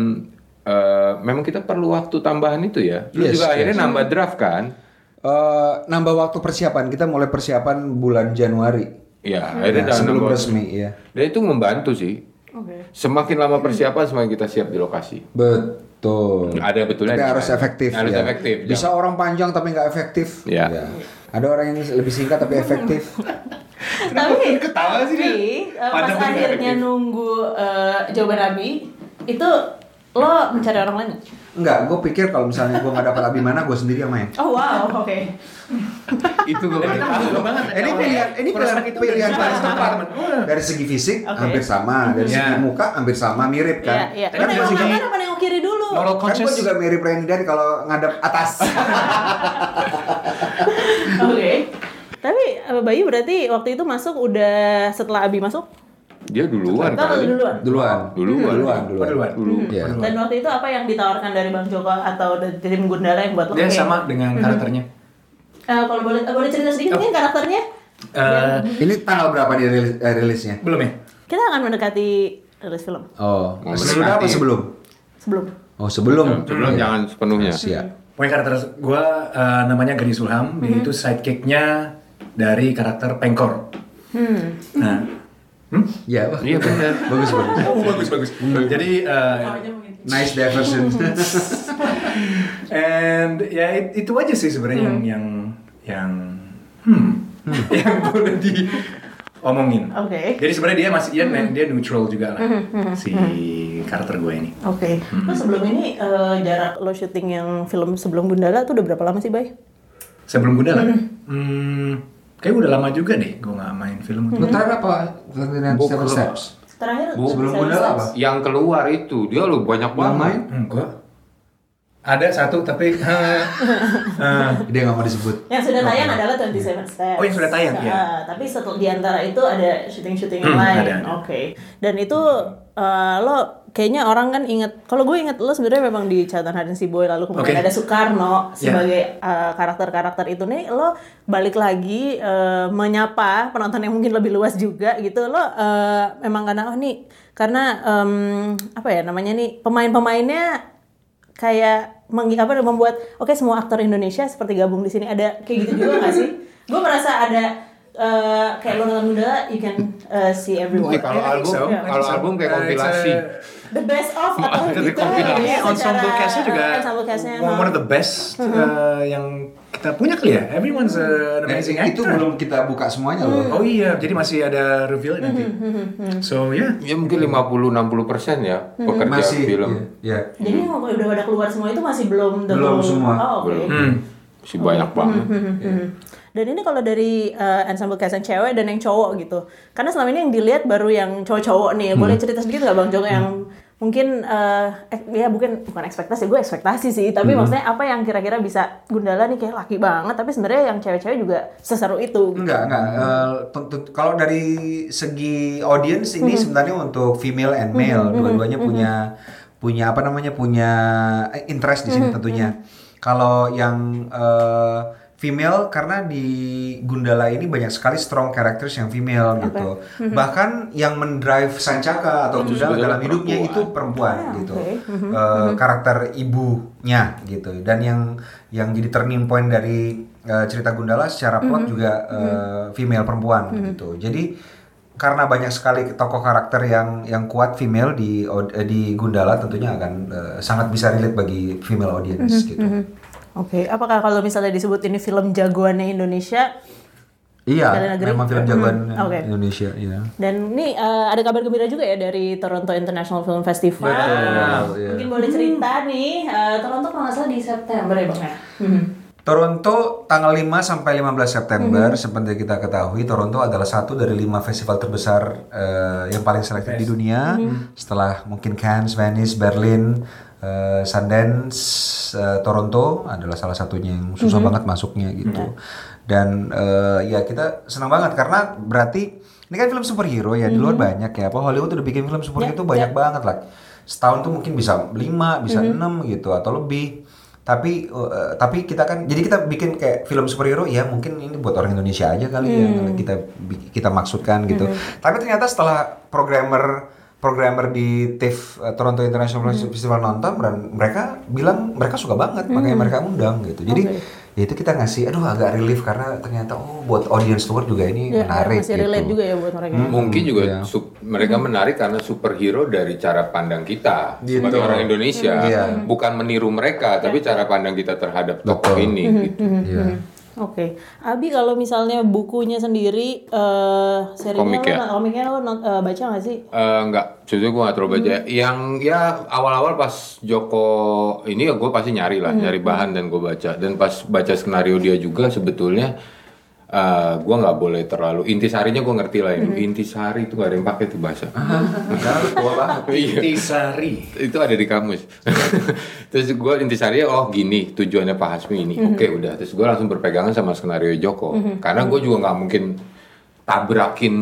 eh, memang kita perlu waktu tambahan itu ya. Lu Yes, juga akhirnya yes. nambah draft kan? Eh, nambah waktu persiapan kita mulai persiapan bulan Januari. Ya, akhirnya Ya, dalam sebelum resmi ya. Dan itu membantu sih. Oke. Semakin lama persiapan, semakin kita siap di lokasi. Betul. Ada betulnya Tapi harus efektif. Harus ya. efektif. Bisa jangan- orang panjang tapi nggak efektif. Ya. Ada orang yang lebih singkat tapi efektif. Tapi ketawa sih dia? Tapi, eh, pas akhirnya efektif. nunggu eh, jawaban Abi itu lo mencari orang lain? Enggak, gue pikir kalau misalnya gue nggak dapat Abimana, gue sendiri yang main. Oh wow, oke. itu gue banget. Ini pilihan, ini pilihan, pilihan dari paling tepat. Dari segi fisik Oke. hampir sama, dari Ya. segi muka hampir sama, mirip Iya, kan. iya. Tapi Lo dari nengok segi- apa nengok kiri dulu? Moral Kan gue juga mirip Randy dari kalau ngadep atas. Oke. Tapi eh, Bayu berarti waktu itu masuk udah setelah Abi masuk? Dia duluan Atau kali. duluan? duluan, Duluan. duluan, Oh, duluan. duluan. Dulu. Iya. Dan waktu itu apa yang ditawarkan dari Bang Joko atau dari tim Gundala yang buat lo? Dia sama dengan karakternya. Eh, kalau boleh boleh cerita sedikit mungkin karakternya? Eh, Ini tanggal berapa dia rilis, eh, rilisnya? belum ya? Kita akan mendekati rilis film Oh, sesudah apa sebelum? sebelum. Oh, sebelum. Sebelum Iya. jangan sepenuhnya. Siap. Pokoknya karakter gue namanya Gani Sulham, dia itu sidekicknya dari karakter Pengkor. Hmm. Nah, hmm? Iya, wah. Iya benar. bagus bagus. Oh, bagus bagus. Jadi, uh, Nice diversion. and ya it- itu aja sih sebenarnya yang yang yang hmm, yang boleh diomongin. Oke. Jadi sebenarnya dia masih dia dia neutral juga lah si karakter gue ini. Oke. Lo sebelum ini eh, jarak lo syuting yang film sebelum Gundala tuh udah berapa lama sih, Bay? Sebelum Gundala, hmm, kayak udah lama juga deh gue nggak main film. Lu terakhir apa? Gua Seven. Steps. Terakhir Sebelum Seven Gundala Steps. apa? Yang keluar itu dia lo banyak banget. main? Enggak. Ada satu tapi eh, eh, Dia nggak mau disebut. Yang sudah tayang adalah 27 Steps. Oh, yang sudah tayang, ya. Tapi setelah di antara itu ada syuting-syuting yang Hmm, lain. Oke. Dan itu eh, lo kayaknya orang kan inget. Kalau gue inget lo sebenarnya memang di catatan harian si Boy lalu kemudian Oke. ada Soekarno Ya. sebagai eh, karakter-karakter itu nih. Lo balik lagi eh, menyapa penonton yang mungkin lebih luas juga gitu. Lo eh, memang karena oh nih karena em, apa ya namanya nih pemain-pemainnya kayak meng, apa membuat oke semua aktor Indonesia seperti gabung di sini ada kayak gitu juga nggak sih? Gue merasa ada eh, kayak lo nonton muda you can eh, see everyone. Mungkin kalau album, so. kalau album kayak Uh, it's kompilasi. The best of atau gitu kompilasi. ya, ensemble castnya juga eh, ensemble castnya one of the best uh, yang kita punya kali ya. Everyone's uh, an amazing itu actor. belum kita buka semuanya loh. Oh iya, jadi masih ada reveal nanti. So yeah. Ya mungkin 50-60 persen ya pekerja Masih. film. Iya. Jadi yang udah pada keluar semua itu masih belum the Belum semua. Oh, oke. Belum. Hmm. Masih banyak banget. Hmm. Dan ini kalau dari eh, ensemble cast yang cewek dan yang cowok gitu. Karena selama ini yang dilihat baru yang cowok-cowok nih. Boleh cerita sedikit nggak Bang Joko yang mungkin eh ek- ya mungkin bukan ekspektasi, gue ekspektasi sih. Tapi maksudnya apa yang kira-kira bisa Gundala nih kayak laki banget. Tapi sebenarnya yang cewek-cewek juga seseru itu. Enggak, enggak. Eh, tentu- kalau dari segi audience ini sebenarnya untuk female and male, dua-duanya punya punya apa namanya punya interest di sini tentunya. Kalau yang eh, female karena di Gundala ini banyak sekali strong characters yang female gitu. Bahkan yang mendrive Sancaka atau Gundala dalam hidupnya perempuan. itu perempuan Ah, gitu. oke. Eh, karakter ibunya gitu. Dan yang yang jadi turning point dari eh, cerita Gundala secara plot juga eh, female perempuan gitu. Jadi karena banyak sekali tokoh karakter yang yang kuat female di di Gundala tentunya akan eh, sangat bisa relate bagi female audience gitu. Oke, apakah kalau misalnya disebut ini film jagoannya Indonesia Iya, memang film jagoan Hmm, oke. Indonesia, iya. dan ini eh, ada kabar gembira juga ya dari Toronto International Film Festival. Betul, iya. Mungkin boleh cerita nih, eh, Toronto kalau nggak salah di September ya bang ya. Hmm. Toronto tanggal 5 sampai 15 September seperti kita ketahui Toronto adalah satu dari lima festival terbesar eh, yang paling selektif di dunia setelah mungkin Cannes, Venice, Berlin, eh, Sundance, eh, Toronto adalah salah satunya yang susah banget masuknya gitu. Dan eh, ya kita senang banget karena berarti ini kan film superhero ya di luar banyak ya. Apa Hollywood udah bikin film superhero itu banyak banget lah setahun tuh mungkin bisa 5 bisa enam gitu atau lebih. Tapi uh, tapi kita kan jadi kita bikin kayak film superhero ya mungkin ini buat orang Indonesia aja kali ya yang kita kita maksudkan gitu. Tapi ternyata setelah programmer programmer di TIFF uh, Toronto International Festival nonton dan mereka bilang mereka suka banget makanya mereka undang gitu jadi ya itu kita ngasih aduh agak relief karena ternyata oh buat audience luar juga ini Ya, menarik masih relate gitu. juga ya buat mereka. Mungkin juga iya. sup- mereka menarik karena superhero dari cara pandang kita Gitu. sebagai orang Indonesia, Iya. bukan meniru mereka, tapi cara pandang kita terhadap tokoh ini. Gitu. Iya. Oke, Abi kalau misalnya bukunya sendiri, eh serinya Komik ya? lo, komiknya lo not- eh, baca nggak sih? Eh, enggak, jujur gue gak terlalu baca. Yang ya awal-awal pas Joko ini ya gue pasti nyari lah, nyari bahan dan gue baca. Dan pas baca skenario dia juga sebetulnya eh gue nggak boleh terlalu intisarinya gue ngerti lah ini. Intisari itu gak ada yang pakai tuh bahasa. banget. Iya. Intisari. itu ada di kamus. Terus gue intisarinya oh gini tujuannya Pak Hasmi ini. Oke udah. Terus gue langsung berpegangan sama skenario Joko. Karena gue juga nggak mungkin tabrakin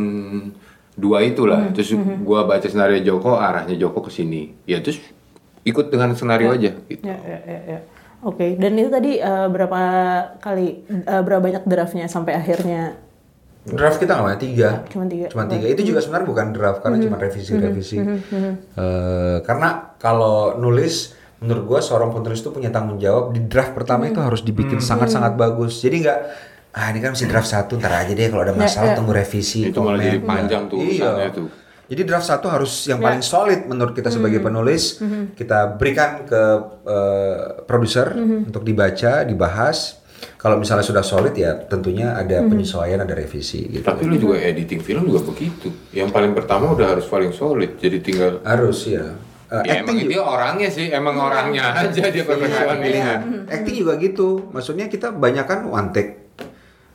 dua itulah terus gue baca skenario Joko arahnya Joko ke sini. Ya terus ikut dengan skenario aja gitu. Ya, ya, ya, ya. Oke, dan itu tadi eh, berapa kali, eh, berapa banyak draftnya sampai akhirnya Draft kita nggak banyak tiga. Cuma tiga. Cuma tiga. Itu juga sebenarnya bukan draft karena cuma revisi-revisi. Eh, karena kalau nulis, menurut gua seorang penulis itu punya tanggung jawab di draft pertama itu harus dibikin sangat-sangat bagus. Jadi nggak ah ini kan masih draft satu ntar aja deh kalau ada masalah tunggu revisi. Itu malah komen." jadi panjang tuh Iya. urusannya tuh. Jadi draft satu harus yang paling solid menurut kita sebagai penulis. Kita berikan ke eh, produser untuk dibaca, dibahas. Kalau misalnya sudah solid ya tentunya ada penyesuaian, ada revisi gitu. tapi lu juga editing film juga begitu yang paling pertama udah harus paling solid jadi tinggal Harus ya. Eh, ya emang acting dia orangnya sih emang orangnya aja dia Iya, perfeksionisnya Acting juga gitu. Maksudnya kita banyak kan one take.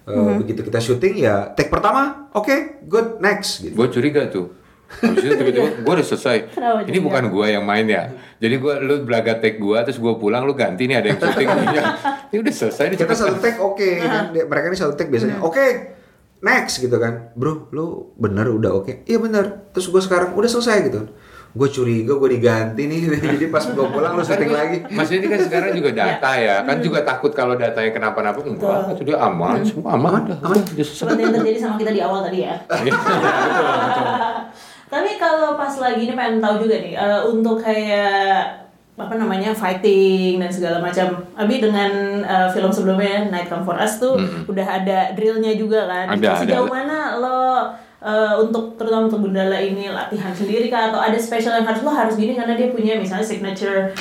Eh, Begitu kita syuting ya take pertama, oke, good, next gitu. gue curiga tuh Habis itu tiba-tiba gue udah selesai Kenapa ini bukan gue yang main ya jadi gue lu belaga take gue terus gue pulang lu ganti nih ada yang syuting ya ini udah selesai nih Kita satu take oke kan. Dia- Mereka ini satu take biasanya. Oke. Next gitu kan. Bro, lu bener udah oke. Iya bener. Terus gue sekarang udah selesai gitu. Gue curiga gue diganti nih. Jadi pas gue pulang lu syuting lagi. Mas ini kan sekarang juga data ya kan juga takut kalau datanya kenapa-napa enggak itu dia aman semua aman selesai. seperti yang terjadi sama kita di awal tadi ya? Tapi kalau pas lagi ini pengen tahu juga nih eh, untuk kayak apa namanya fighting dan segala macam. Abi dengan eh, film sebelumnya Night Come for Us tuh udah ada drillnya juga kan. Ada, Sejauh ada. mana lo eh, untuk terutama untuk Gundala ini latihan sendiri kah atau ada special yang harus lo harus gini karena dia punya misalnya signature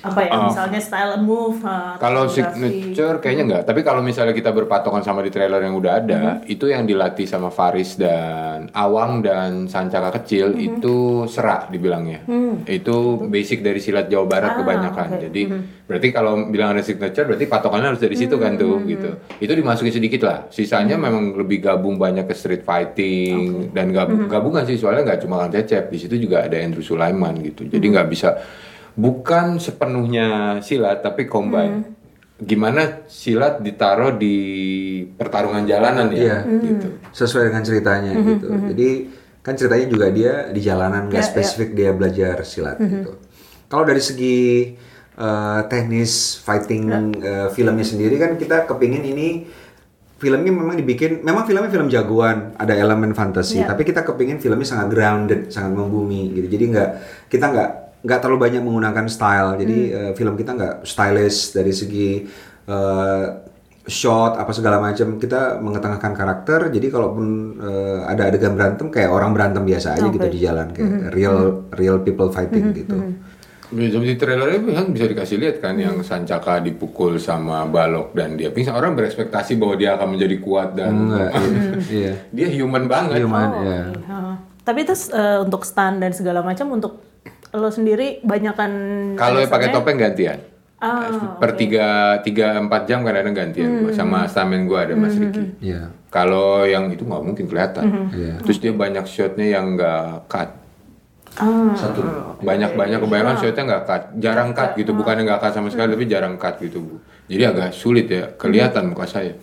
apa ya Oh. misalnya style and move eh, Kalau signature kayaknya enggak, tapi kalau misalnya kita berpatokan sama di trailer yang udah ada, Mm-hmm. itu yang dilatih sama Faris dan Awang dan Sancaka kecil Mm-hmm. itu serak dibilangnya. Itu basic dari silat Jawa Barat Mm. Ah, kebanyakan. oke. Jadi berarti kalau bilang ada signature berarti patokannya harus dari situ kan tuh Mm-hmm. gitu. Itu dimasukin sedikit lah. Sisanya memang lebih gabung banyak ke street fighting dan gab- Mm-hmm. gabungan sih soalnya nggak cuma Kang Cecep, di situ juga ada Andrew Sulaiman gitu. Jadi Mm-hmm. nggak bisa bukan sepenuhnya silat tapi combine. Hmm. Gimana silat ditaruh di pertarungan jalanan ya? Iya. Gitu. Sesuai dengan ceritanya gitu. Jadi kan ceritanya juga dia di jalanan nggak Ya, ya. spesifik dia belajar silat gitu. Kalau dari segi eh, teknis fighting eh, filmnya sendiri kan kita kepingin ini filmnya memang dibikin memang filmnya film jagoan ada elemen fantasi Ya. tapi kita kepingin filmnya sangat grounded sangat membumi gitu jadi nggak kita nggak nggak terlalu banyak menggunakan style jadi eh, film kita nggak stylish dari segi eh, shot apa segala macam kita mengetengahkan karakter jadi kalaupun eh, ada adegan berantem kayak orang berantem biasa aja gitu di jalan kayak real real people fighting gitu Bisa di trailernya kan bisa dikasih lihat kan Hmm. yang Sancaka dipukul sama Balok dan dia pingsan. Orang berekspektasi bahwa dia akan menjadi kuat dan enggak iya, iya. dia human banget. Human, Oh, oke. Ha. Tapi terus eh, untuk stand dan segala macam untuk lo sendiri banyakan Kalau yang pakai topeng gantian. Oh, per tiga tiga empat jam kadang-kadang gantian gua sama stuntman gua ada Mas Ricky. Iya. Kalau yang itu nggak mungkin kelihatan. Iya. Terus dia banyak shotnya yang nggak cut. Ah. Satu. Banyak-banyak kebanyakan shotnya nggak cut, jarang cut gitu. Bukannya nggak cut sama sekali, tapi jarang cut gitu bu. Jadi agak sulit ya, kelihatan muka saya.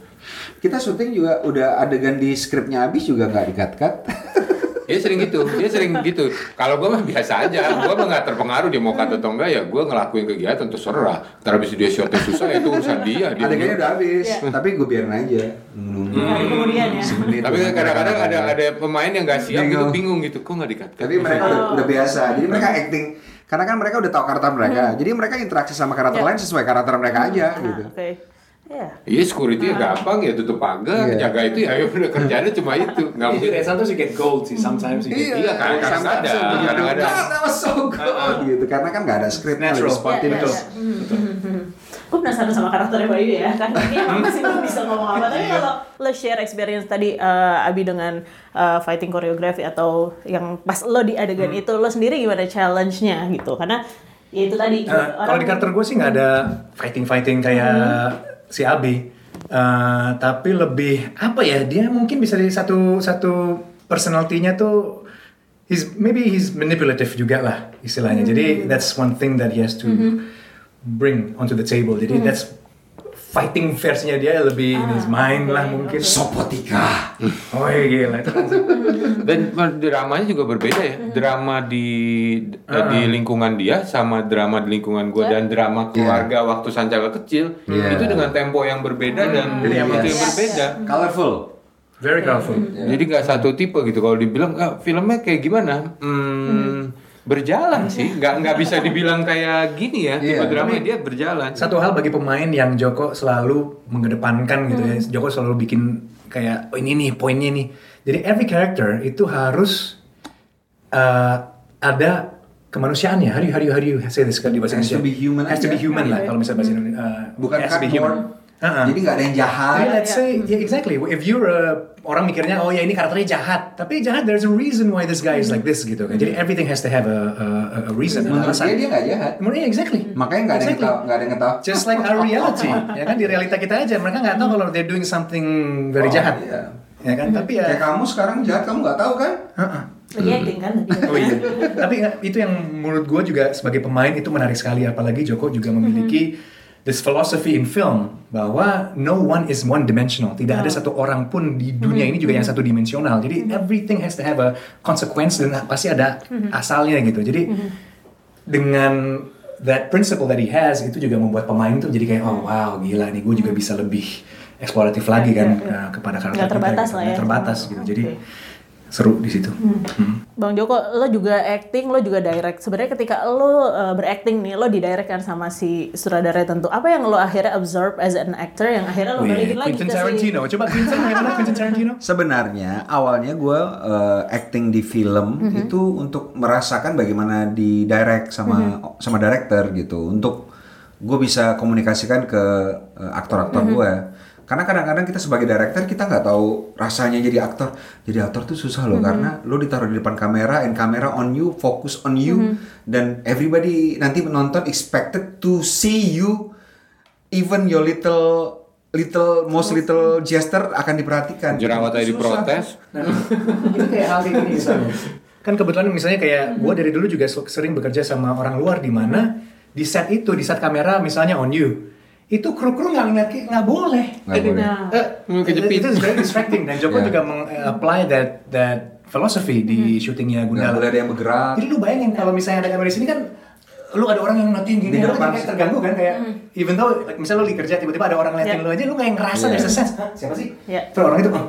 Kita syuting juga udah adegan di skripnya habis juga nggak dikat-kat. Dia sering gitu, dia sering gitu. Kalau gue mah biasa aja, gue mah nggak terpengaruh dia mau cut atau enggak ya, gue ngelakuin kegiatan terserah. Ntar habis dia shotnya susah ya itu urusan dia. dia Adegannya udah habis, tapi gue biarin aja. Hari kemudian ya. Semenit. Tapi kadang-kadang ada ada pemain yang nggak siap gitu Bingung. bingung gitu, kok nggak dikat? Tapi mereka udah, udah biasa. Jadi mereka acting karena kan mereka udah tahu karakter mereka. Jadi mereka interaksi sama karakter lain sesuai karakter mereka aja gitu. Ah, Oke. Ya. Iya security ya gampang ya tutup pagar, Iya. jaga itu ya udah kerjanya cuma itu, nggak mungkin. Yeah, sometimes you get gold sih, sometimes you get Iya, kan, kadang-kadang sometimes ada. God, that was so good gitu. Karena kan nggak ada skrip, Natural. spontaneous. Iya, iya, Gue penasaran sama karakternya Bayu ya, kan dia masih belum bisa ngomong apa. Tapi kalau lo share experience tadi eh, Abi dengan eh, fighting choreography atau yang pas lo di adegan itu, lo sendiri gimana challenge-nya gitu? Karena ya itu tadi. Eh, kalau di karakter gue sih nggak ada fighting fighting kayak si Abi Eh, tapi lebih apa ya dia mungkin bisa di satu satu personality-nya tuh he's maybe he's manipulative juga lah istilahnya. Jadi that's one thing that he has to bring onto the table. Jadi that's fighting versinya dia lebih in his mind lah mungkin Sopotika. oh iya gila itu kan Dan dramanya juga berbeda ya. Drama di eh, di lingkungan dia sama drama di lingkungan gue dan drama keluarga waktu Sanjaka kecil Iya. itu dengan tempo yang berbeda dan Jadi emang- itu yang berbeda. Colorful. very powerful Jadi nggak satu tipe gitu. Kalau dibilang ah, filmnya kayak gimana? Hmm, berjalan sih. Nggak nggak bisa dibilang kayak gini ya. Tipe Iya. drama dia berjalan. Satu hal bagi pemain yang Joko selalu mengedepankan gitu ya. Joko selalu bikin kayak oh ini nih poinnya nih. Jadi every character itu harus uh, ada kemanusiaannya. How do you, how do you, how do you say this di bahasa Has to Indonesia? be human Has to be aja. human lah kalau misalnya bahasa Indonesia. Uh, Bukan has to be human. Uh-uh. Jadi nggak ada yang jahat. Jadi let's say, yeah, exactly. If you're a, orang mikirnya, oh ya ini karakternya jahat. Tapi jahat, there's a reason why this guy is like this gitu kan. Jadi everything has to have a, a, a reason. Menurut alasan. dia dia nggak jahat. Menurut dia, exactly. Makanya nggak ada yang Exactly. tahu, nggak ada yang tahu. Just like our reality, ya kan di realita kita aja. Mereka nggak tahu kalau they're doing something very Oh, jahat, iya. ya kan? Tapi ya, Kayak kamu sekarang jahat kamu nggak tahu kan? Heeh. Lagi acting kan tadi. oh iya. Tapi nggak, itu yang menurut gue juga sebagai pemain itu menarik sekali. Apalagi Joko juga memiliki this philosophy in film bahwa no one is one dimensional. Tidak ada satu orang pun di dunia ini juga yang satu dimensional. Jadi everything has to have a consequence dan pasti ada asalnya gitu. Jadi dengan that principle that he has itu juga membuat pemain tuh jadi kayak oh wow gila nih gue juga bisa lebih eksploratif lagi kan uh, kepada karakter terbatas kita, gitu. lah ya. terbatas gitu oke. jadi seru di situ Hmm. Bang Joko, lo juga acting, lo juga direct. Sebenarnya ketika lo uh, berakting nih, lo didirect kan sama si sutradara tentu. Apa yang lo akhirnya absorb as an actor yang akhirnya lo Oh iya, balikin lagi Quentin ke si Tarantino. Coba Quentin, gimana Quentin Tarantino? Sebenarnya awalnya gue uh, acting di film itu untuk merasakan bagaimana di direct sama sama director gitu untuk gue bisa komunikasikan ke uh, aktor-aktor gue karena kadang-kadang kita sebagai director kita nggak tahu rasanya jadi aktor. Jadi aktor tuh susah loh karena lo ditaruh di depan kamera and kamera on you fokus on you dan everybody nanti menonton expected to see you even your little little most little gesture akan diperhatikan. Jerawat tadi Susah. diprotes. Nah, ini kayak hal kayak gini misalnya. Kan kebetulan misalnya kayak gue dari dulu juga sering bekerja sama orang luar di mana di set itu, di set kamera misalnya on you, itu kru-kru nggak ngeliat kayak- nggak boleh. Nggak boleh. Nah, Eh, Hmm, kejepit. itu is very distracting dan Joko Yeah. juga meng-apply that that philosophy di syutingnya nggak Gundala. boleh ada yang bergerak Jadi lu bayangin kalau misalnya ada kamera di sini kan lu ada orang yang ngeliatin gini lu depan. kayak terganggu kan kayak even though like, misalnya lu lagi kerja tiba-tiba ada orang ngeliatin Yeah. lu aja lu kayak ngerasa Yeah. there's a sense Hah, siapa sih Yeah. terus orang itu oh.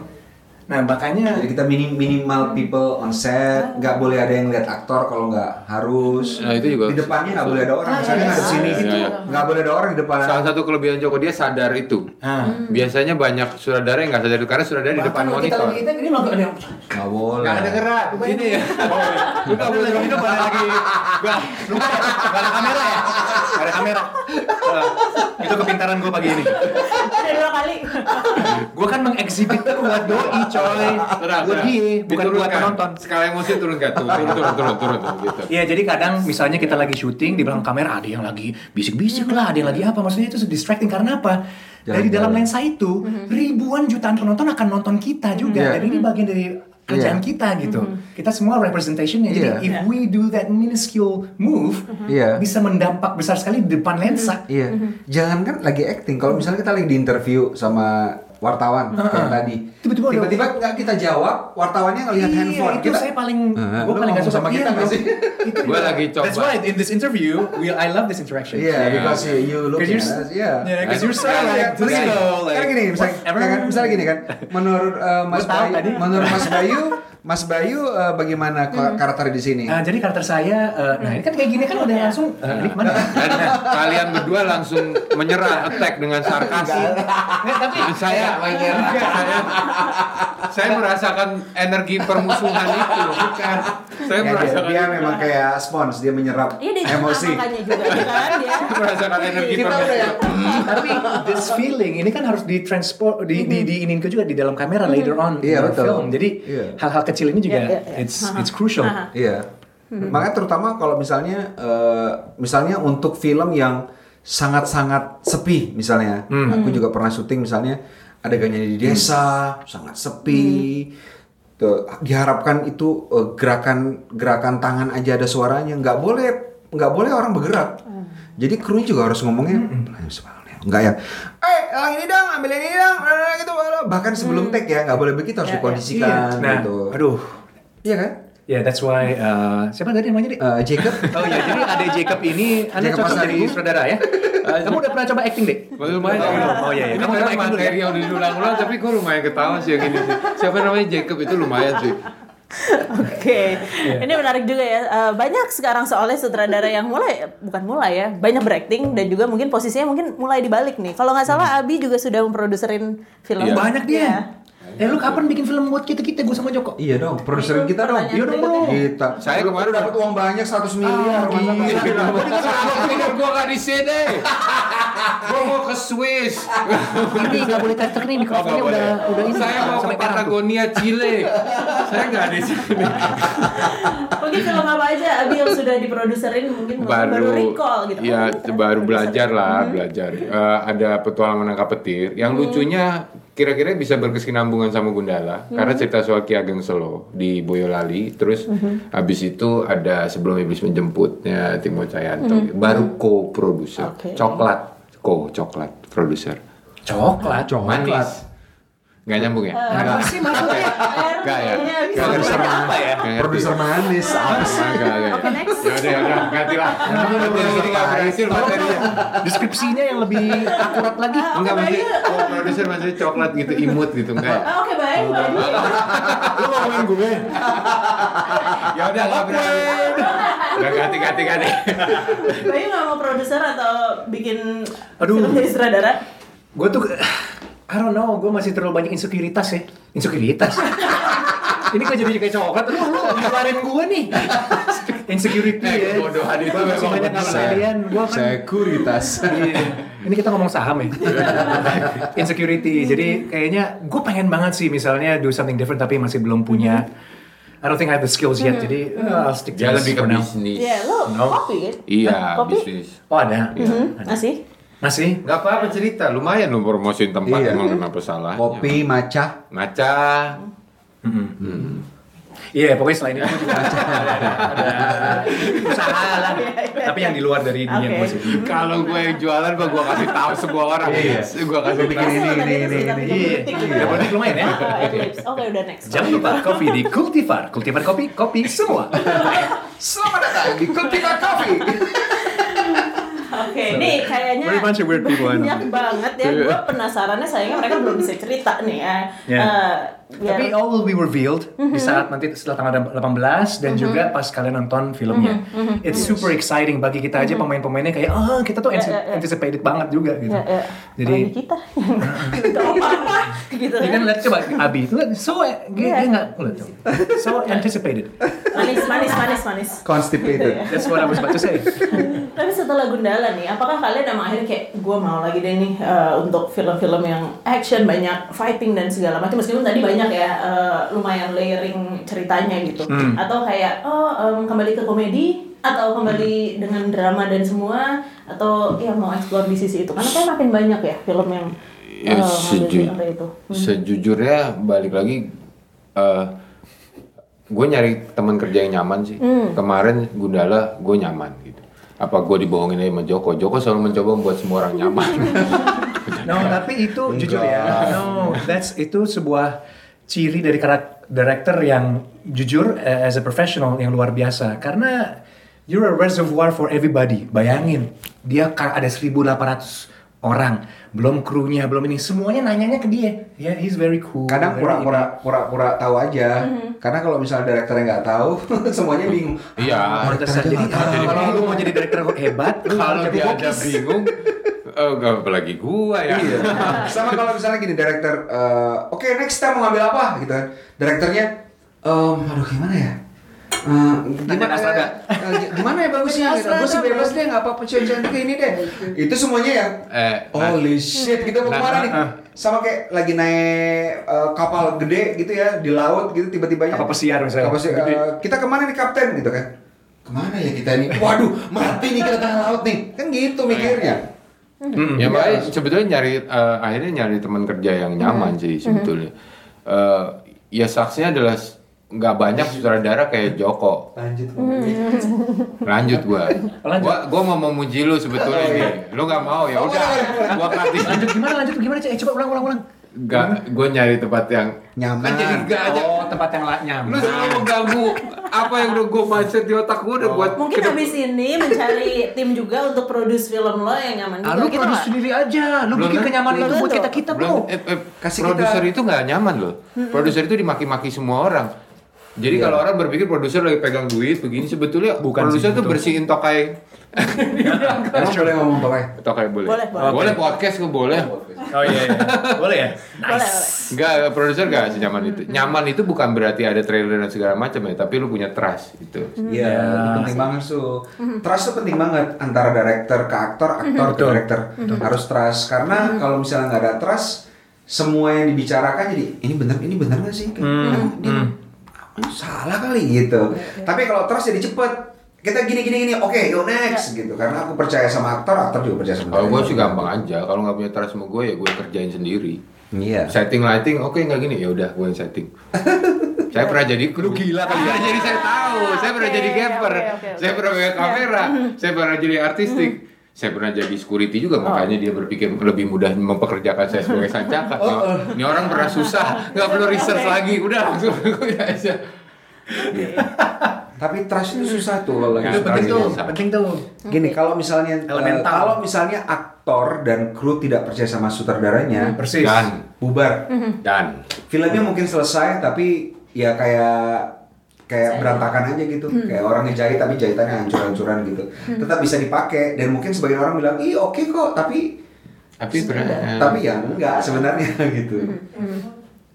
Nah makanya jadi kita minim minimal people on set nggak boleh ada yang lihat aktor kalau nggak harus Nah, itu juga- di depannya nggak boleh ada orang Ah, misalnya iya. nggak sini Ah, itu iya, iya. nggak boleh ada orang di depan Salah satu kelebihan Joko dia sadar itu. ah. Biasanya banyak sutradara yang nggak sadar itu karena sutradara di depan kita monitor. lagi kita ini melakukan yang nggak boleh Nggak ada gerak. Ini ya. lu nggak boleh lagi itu lagi gua lu nggak ada nggak ada kamera ya nggak ada kamera Itu kepintaran gue pagi ini. Udah dua kali. Gue kan mengexhibit itu buat doi coy. Buat dia, bukan buat penonton. Skala emosi turunkan, turun, turun, turun, turun, turun, turun, gitu. Iya jadi kadang misalnya kita lagi syuting di belakang kamera ada yang lagi bisik-bisik lah, ada yang lagi apa maksudnya itu distracting karena apa? Dari dalam lensa itu ribuan jutaan penonton akan nonton kita juga Iya. dan ini bagian dari kerjaan Iya. kita gitu. Kita semua representationnya. Jadi Iya. if we do that minuscule move Iya. bisa mendampak besar sekali di depan lensa. Iya, jangan kan lagi acting. Kalau misalnya kita lagi di interview sama wartawan kayak tadi, Tiba-tiba tiba-tiba nggak kita jawab, wartawannya ngelihat Iya, handphone. itu kita saya paling Eh, gue paling gak sama kita Iya, nggak sih? Gua lagi coba. That's why in this interview, we I love this interaction. Iya, because you, you look Because at us, yeah. Yeah, because you're so like, let's go, like, kan gini, misalnya, misalnya gini kan, menurut eh, Mas Bayu, tadi. menurut Mas Bayu, Mas Bayu eh, bagaimana ko- karakter di sini? Nah, jadi karakter saya, eh, nah ini kan kayak gini kan udah langsung, eh, ini ke mana? Dan kalian berdua langsung menyerah, attack dengan sarkas. Tapi saya, saya, saya merasakan energi permusuhan itu, bukan. Saya Ya, dia, merasakan dia memang kayak spons, dia menyerap Iya dia emosi. makanya juga kan dia. merasakan energi kita udah ya. permusuhan. tapi this feeling ini kan harus ditransport, di, di, diinin ke juga di dalam kamera later on in Iya, betul. film. Jadi Iya. hal-hal kecil ini juga Iya, iya, iya. it's it's crucial. Iya. Makanya terutama kalau misalnya eh, misalnya untuk film yang sangat-sangat sepi misalnya. Aku juga pernah syuting misalnya adegannya di desa, sangat sepi. Tuh, diharapkan itu eh, gerakan gerakan tangan aja ada suaranya, nggak boleh nggak boleh orang bergerak. Jadi krunya juga harus ngomongnya Enggak yang eh yang ini dong ambil ini dong eh, gitu bahkan sebelum take ya nggak boleh begitu harus Ya, ya. dikondisikan Nah, gitu aduh. iya kan Ya, that's why uh, siapa tadi namanya, Dik? Eh, Jacob Oh iya, jadi ada Jacob ini, Anda Jacob cocok Pasaribu. jadi sutradara ya? Kamu udah pernah coba acting, Dek? Lumayan. Oh, iya, iya. Ini Kamu karena coba acting dulu ya? materi yang diulang-ulang, tapi gue lumayan ketawa sih yang ini sih. Siapa namanya Jacob itu lumayan sih. Oke, ini menarik juga ya. Eh, banyak sekarang soalnya sutradara yang mulai, bukan mulai ya, banyak berakting dan juga mungkin posisinya mungkin mulai dibalik nih. Kalau nggak salah Abi juga sudah memproduserin film. Iya. Banyak dia. Iya. Eh, lu kapan bikin film buat kita-kita, gue sama Joko? Iya dong, produser kita dong. Iya dong, bro. Kita. Saya kemarin dapat uang banyak 100 miliar. Ah, masa gila. gue gak di sini, gue mau ke Swiss. Ini nggak boleh tetek nih, mikrofonnya udah udah ini. Saya mau ke. Patagonia, Chile. Saya nggak di sini. Mungkin film apa aja Abi yang sudah diproduserin mungkin baru, baru recall gitu. ya Oh, baru produser. belajar lah belajar Eh, ada petualang menangkap petir yang lucunya kira-kira bisa berkesinambungan sama Gundala karena cerita soal Ki Ageng Selo di Boyolali terus habis itu ada sebelum iblis menjemputnya Timo Cahyanto baru co-producer Oke. coklat co coklat produser Coklat. manis nggak nyambung ya Apa sih maksudnya? Enggak ya? Kayaknya bisa. Nggak Produser apa ya? Produser manis. Apa sih? Enggak, enggak. Oke, next. Ya udah, ya udah, ganti lah. Ini nggak berhasil materinya. Deskripsinya yang lebih akurat lagi. Ah, Enggak oke, masih baik. oh, produser masih coklat gitu imut gitu enggak. Ah, Oke baik, baik. Lu ngomongin gue. ya udah enggak berani. Enggak ganti ganti ganti. Bayu nggak mau produser atau bikin Aduh. film jadi sutradara? Gue tuh, I don't know, gue masih terlalu banyak insekuritas ya. Insekuritas? Ini kok jadi kayak coklat, lu lu ngeluarin gue nih. Insecurity Eh, ya. kebodohan itu memang banyak kalian. Gue kan Sekuritas. Iya. Ini kita ngomong saham ya. Insecurity. Jadi kayaknya gue pengen banget sih misalnya do something different tapi masih belum punya. I don't think I have the skills yet. Jadi uh, I'll stick to Dia this lebih ke for now. bisnis. Iya, lo kopi kan? Iya, bisnis. Oh ada. Hmm, Masih? Masih? Enggak apa-apa cerita, lumayan lu promosiin tempat Iya. emang kenapa salah. Kopi, maca. Maca. Iya, pokoknya selain itu gue juga ada, ada, ada usaha lah. Tapi yang di luar dari dunia Oke. musik. Kalau gue yang jualan, gua gua kasih tahu semua orang. Iya. Gue kasih Bikin tahu. ini, ini, ini, ini. 30 Iya, ya politik lumayan ya. Oke, udah next. Jangan lupa kopi di Cultivar. Cultivar kopi, kopi semua. Selamat datang di Kultiva Coffee. Oke, nih kayaknya Very bunch of weird people, I know. banyak banget ya. Gue penasarannya sayangnya mereka belum bisa cerita nih ya. Yeah. Eh, biar- Tapi all will be revealed di saat nanti setelah tanggal 18 dan juga pas kalian nonton filmnya. It's super exciting bagi kita aja pemain-pemainnya kayak ah kita tuh Ya, ya, ya. anticipated banget juga gitu. Ya, ya. Jadi Apalagi kita nggak apa-apa gitu Ya kan lihat coba Abi itu lihat so dia Iya. dia nggak coba. so anticipated. manis manis manis manis Constipated. That's what I was about to say. tapi setelah Gundala nih apakah kalian emang akhirnya kayak gue mau lagi deh nih eh, untuk film-film yang action banyak fighting dan segala macam. Meskipun tadi banyak ya eh, lumayan layering ceritanya gitu. Atau kayak oh em, kembali ke komedi atau kembali dengan drama dan semua atau ya mau explore di sisi itu. Karena kayak makin banyak ya film yang Ya, ngambil seju- itu. Sejujurnya balik lagi gue nyari teman kerja yang nyaman sih. Hmm. kemarin Gundala gue nyaman gitu apa gue dibohongin aja sama Joko Joko selalu mencoba membuat semua orang nyaman No, tapi itu jujur ya. No, that's itu sebuah ciri dari karakter director yang jujur eh, as a professional yang luar biasa. Karena you're a reservoir for everybody. Bayangin, dia ada 1.800 orang, belum krunya, belum ini, semuanya nanyanya ke dia. Ya, he's very cool. kadang pura-pura pura-pura tahu aja karena kalau misalnya direkturnya nggak tahu semuanya bingung iya ini. Pantesan. Jadi kalau lu mau jadi director hebat, kalau dia ada bokis. bingung oh, gak apalagi gua ya Iya. Sama kalau misalnya gini, director, eh, oke next time mau ngambil apa gitu kan. Direkturnya, em, aduh gimana ya? Eh, gimana, Astrada. eh, gimana ya bagusnya? Gitu. Gue sih bebas deh, nggak apa-apa cantik kayak ini deh. Itu semuanya yang, Eh, holy shit, kita mau nah, ke mana nah, nih? nah. Sama kayak lagi naik eh, kapal gede gitu ya di laut gitu tiba-tiba Kapal pesiar misalnya. Kapal pesiar, eh, kita ke mana nih kapten gitu kan? Ke mana ya kita ini? Waduh, mati nih kita tengah laut nih. Kan gitu mikirnya. ya makanya sebetulnya nyari eh, akhirnya nyari teman kerja yang nyaman sih sebetulnya Eh, ya saksinya adalah nggak banyak sutradara kayak Joko Lanjut. lanjut gua Lanjut. gua gua mau memuji lu sebetulnya nih lu nggak mau ya Oh, udah gua kasih Lanjut gimana? Lanjut gimana? Cek? Eh, coba ulang, ulang, ulang. Gak, gue nyari tempat yang Nyaman. Kan jadi gak aja. Oh, tempat yang nyaman. Lu selalu mengganggu apa yang udah gue mindset di otak gue udah buat mungkin ke- habis ini mencari tim juga untuk produce film lo yang nyaman juga Ah, lu gitu produce sendiri aja. Lu Belum, bikin kenyamanan itu buat kita kita bro. eh, eh, Kasih produser kita- itu nggak nyaman loh. Produser itu dimaki-maki semua orang. Jadi kalau orang berpikir produser lagi pegang duit begini sebetulnya Bukan produser tuh betul. bersihin tokai. Emang boleh ngomong tokai? tokai boleh. Boleh, boleh. Boleh podcast gue boleh. Oh iya, iya. boleh ya. boleh boleh Enggak, produser gak senyaman itu. Nyaman itu bukan berarti ada trailer dan segala macam ya, tapi lu punya trust gitu. Iya, itu penting banget tuh. Trust tuh penting banget antara director ke aktor, aktor ke Betul. director. Harus trust karena kalau misalnya nggak ada trust, semua yang dibicarakan jadi ini benar, ini benar nggak sih? Kayak, dia apa, salah kali gitu. Tapi kalau trust jadi cepet. Kita gini gini gini, oke, yo next gitu. Karena aku percaya sama aktor, aktor juga percaya sama Kalau gue sih gampang aja, kalau nggak punya trust sama gue ya gue kerjain sendiri. Iya. Setting lighting, oke nggak gini, ya udah gue yang setting. saya pernah jadi kru. gila kan? jadi saya tahu. Saya pernah jadi oke. Saya pernah pegang kamera. saya pernah jadi artistik. Saya pernah jadi security juga, makanya dia berpikir lebih mudah mempekerjakan saya sebagai sancaka. Ini orang pernah susah, nggak perlu research lagi, udah langsung gue aja. Tapi trust itu susah tuh kalau lagi Itu penting tuh, penting tuh. Gini, kalau misalnya eh, Elemental. kalau misalnya aktor dan kru tidak percaya sama sutradaranya, Persis. Dan bubar. dan filmnya mungkin selesai tapi ya kayak kayak berantakan aja gitu. Kayak orang ngejahit tapi jahitannya hancur-hancuran gitu. Tetap bisa dipakai. Dan mungkin sebagian orang bilang ih oke kok tapi tapi benar. tapi ya enggak sebenarnya gitu.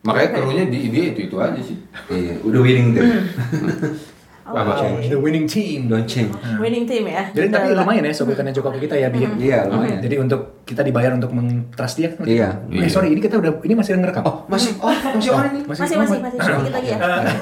Makanya krunya di dia itu itu aja sih. iya udah winning tuh Apa? The winning team. don't change winning team ya Jadi tapi Udah- lumayan ya sobekannya Joko ke kita ya, Bi. iya lumayan Jadi untuk kita dibayar untuk meng-trust dia. Iya. Eh, sorry, ini kita udah ini masih ngerekam. oh masih oh masih on ini masih masih masih sedikit lagi ya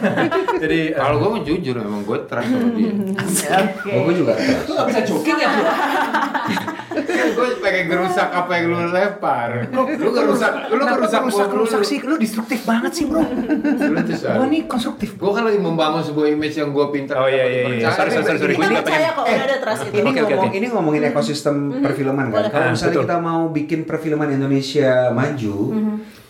Jadi Kalau gue mau jujur, emang gue trust sama dia. oke oh gue juga lu gak bisa joking ya, bro? gue pengen ngerusak apa yang lu lempar. Lu ngerusak, lu ngerusak rusak, gua rusak dulu. sih? Lu destruktif banget sih, bro. Lu Gua nih konstruktif. Gue kan lagi membangun sebuah image yang gue pintar. Oh, iya, iya, iya. Sorry, sorry, sorry. juga percaya pengen- kok udah ada trust itu ini ngomong ini ngomongin ekosistem perfilman kan. Kalau Ah, misalnya kita mau bikin perfilman Indonesia maju,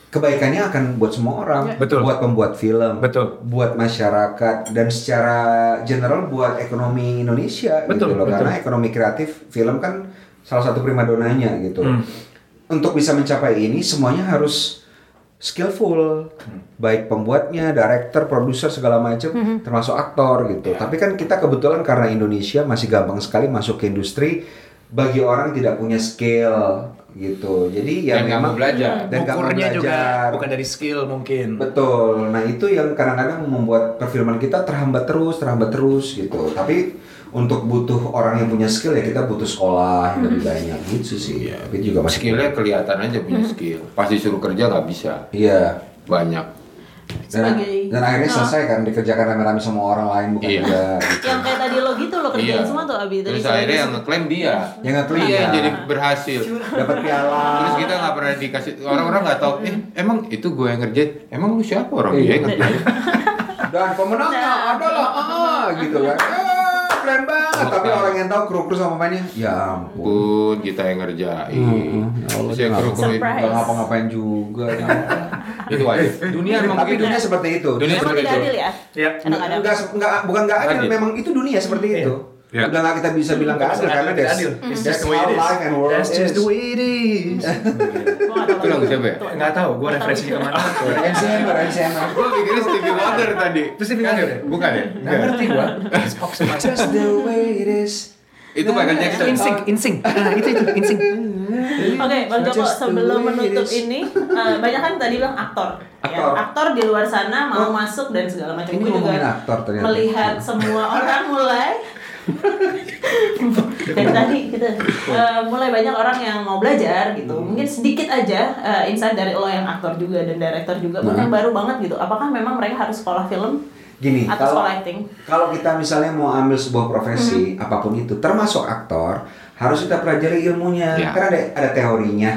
kebaikannya akan buat semua orang. Betul. Buat pembuat film, Betul. buat masyarakat dan secara general buat ekonomi Indonesia Betul, gitu loh. betul. Karena ekonomi kreatif film kan salah satu primadonanya gitu. Hmm. Untuk bisa mencapai ini semuanya harus skillful, baik pembuatnya, director, produser segala macam, termasuk aktor gitu. Tapi kan kita kebetulan karena Indonesia masih gampang sekali masuk ke industri bagi orang yang tidak punya skill gitu. Jadi ya Dan nggak memang mau belajar. dan nggak mau Ukurnya juga belajar. bukan dari skill mungkin. Betul. Nah itu yang kadang-kadang membuat perfilman kita terhambat terus, terhambat terus gitu. Tapi untuk butuh orang yang punya skill ya kita butuh sekolah yang lebih banyak gitu sih. Tapi itu juga masih Skillnya kelihatan aja punya skill. Pas disuruh kerja nggak bisa. Iya. Banyak. Dan, Sebagai- dan akhirnya selesai kan dikerjakan rame-rame sama orang lain bukan Iya. juga gitu. Yang kayak tadi lo gitu lo kerjain semua tuh Abi tadi Terus akhirnya yang ngeklaim dia. Yang ngeklaim Iya, dia. jadi berhasil. dapat piala. Terus kita nggak pernah dikasih orang-orang nggak tahu. Eh, emang itu gue yang ngerjain. Emang lu siapa orang Iya. dia yang ngerjain? Dan pemenangnya adalah ah gitu kan. Keren banget. Tapi orang yang tahu kru-kru sama pemainnya, ya ampun. Pun kita yang ngerjain. Hmm, ya Allah, Terus yang kenapa? kru-kru itu ngapa-ngapain juga. itu aja. Dunia emang Tapi begitu. dunia seperti itu. Dunia seperti tidak itu. adil ya? Iya. Kadang-kadang. Enggak, enggak, bukan enggak adil, Adil. memang itu dunia seperti itu. Iya. Udah nggak kita bisa bilang nggak adil karena that's, adil. that's It's just the way how it is. life and world That's just is. the way it is. Itu lagu siapa ya? Nggak tahu, gue referensinya ke mana tuh. NCMR, NCMR. Gue pikirnya Stevie Wonder tadi. Itu Stevie Wonder ya? Bukan ya? Nggak ngerti gue. Just the way it is. Itu Michael Jackson. Insync, insync. Nah, itu itu insync. Oke, Bang Joko sebelum menutup ini eh, banyak kan tadi bilang aktor. Ya, Aktor. aktor di luar sana mau Oh. masuk dan segala macam. Ini juga aktor ternyata. melihat semua orang mulai dari tadi gitu eh, mulai banyak orang yang mau belajar gitu Hmm. mungkin sedikit aja eh, insight dari lo yang aktor juga dan director juga mungkin Nah. baru banget gitu apakah memang mereka harus sekolah film Gini, atau kalau sekolah acting kalau kita misalnya mau ambil sebuah profesi Mm-hmm. apa pun itu, termasuk aktor, harus kita pelajari ilmunya. Ya. Karena ada ada teorinya,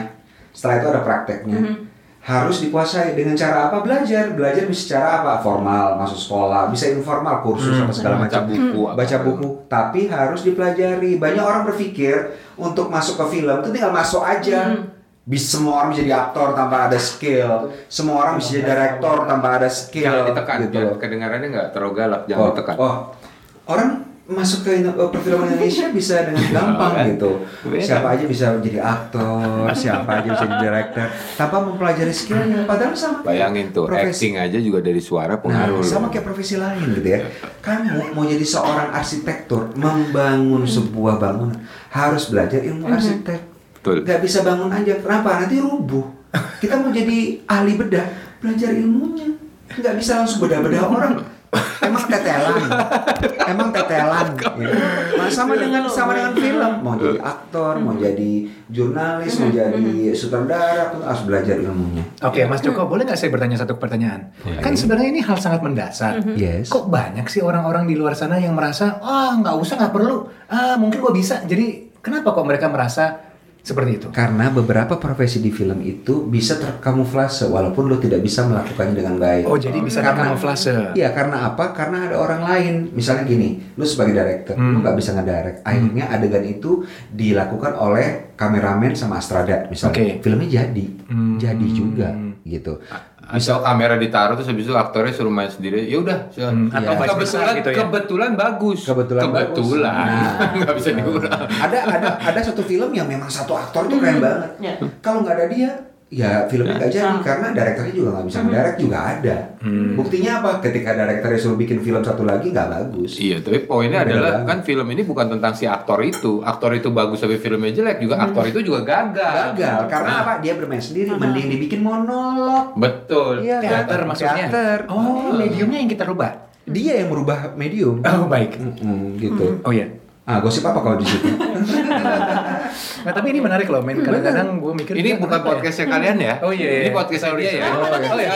setelah itu ada prakteknya. Mm-hmm. Harus dikuasai dengan cara apa? Belajar. Belajar bisa cara apa? Formal, masuk sekolah, bisa informal, kursus apa segala Baca macam. buku, apa Baca buku, tapi harus dipelajari. Banyak orang berpikir untuk masuk ke film itu tinggal masuk aja. Mm-hmm. Bisa semua orang bisa jadi aktor tanpa ada skill. Semua orang bisa jadi direktor tanpa ada skill. Jangan ditekan. gitu Jangan kedengarannya nggak terlalu galak. Jangan oh, ditekan. oh, orang masuk ke perfilman Indonesia bisa dengan gampang kan? gitu. Beda. Siapa aja bisa menjadi aktor, siapa aja bisa jadi director, tanpa mempelajari skillnya. Padahal sama. Bayangin tuh, profesi- acting aja juga dari suara pengaruh. Nah, sama kayak profesi lain gitu ya. Kamu mau jadi seorang arsitektur, membangun sebuah bangunan, harus belajar ilmu arsitek. Betul. Gak bisa bangun aja. Kenapa? Nanti rubuh. Kita mau jadi ahli bedah, belajar ilmunya. Gak bisa langsung bedah-bedah orang. Emang tetelan, emang tetelan. Ya. Nah, sama dengan sama dengan film. Mau jadi aktor, mau jadi jurnalis, mau jadi sutradara, pun harus belajar ilmunya. Oke, Mas Joko, boleh nggak saya bertanya satu pertanyaan? Kan sebenarnya ini hal sangat mendasar. Yes. Kok banyak sih orang-orang di luar sana yang merasa, ah nggak usah, nggak perlu, ah mungkin gua bisa. Jadi kenapa kok mereka merasa seperti itu? Karena beberapa profesi di film itu bisa terkamuflase walaupun lo tidak bisa melakukannya dengan baik. Oh, jadi bisa Karena- terkamuflase. Iya, karena apa? Karena ada orang lain. Misalnya gini, lu sebagai director, Hmm. nggak bisa ngedirect. Akhirnya adegan itu dilakukan oleh kameramen sama astrada, misalnya. Oke. Filmnya jadi, Hmm. jadi juga, gitu. Misal kamera ditaruh terus habis itu aktornya suruh main sendiri, ya udah. Hmm, atau versa kebetulan gitu ya. kebetulan bagus. Kebetulan kebetulan. bagus. Nah. nggak bisa diulang. ada ada ada satu film yang memang satu aktor itu keren banget. Ya. Kalau nggak ada dia, ya filmnya nggak jadi karena direkturnya juga nggak bisa direct juga ada. Hmm. Buktinya apa? Ketika direkturnya suruh bikin film satu lagi nggak bagus. Iya, tapi poinnya Beda adalah banget. kan film ini bukan tentang si aktor itu. Aktor itu bagus tapi filmnya jelek juga aktor itu juga gagal. Gagal karena Nah, apa? Dia bermain sendiri, mending dibikin monolog. Betul. Iya, Teater maksudnya. Teater. Oh, mediumnya yang kita rubah. Dia yang merubah medium. Oh, baik. Mm-mm, gitu. Oh iya. Ah, gosip apa kalau di situ? Nah, tapi ini menarik loh, men. Kadang-kadang gue mikir Ini bukan kenapa ya? podcastnya kalian ya? Oh iya, iya. Ini podcastnya dia ya. Oh, iya. Oh iya.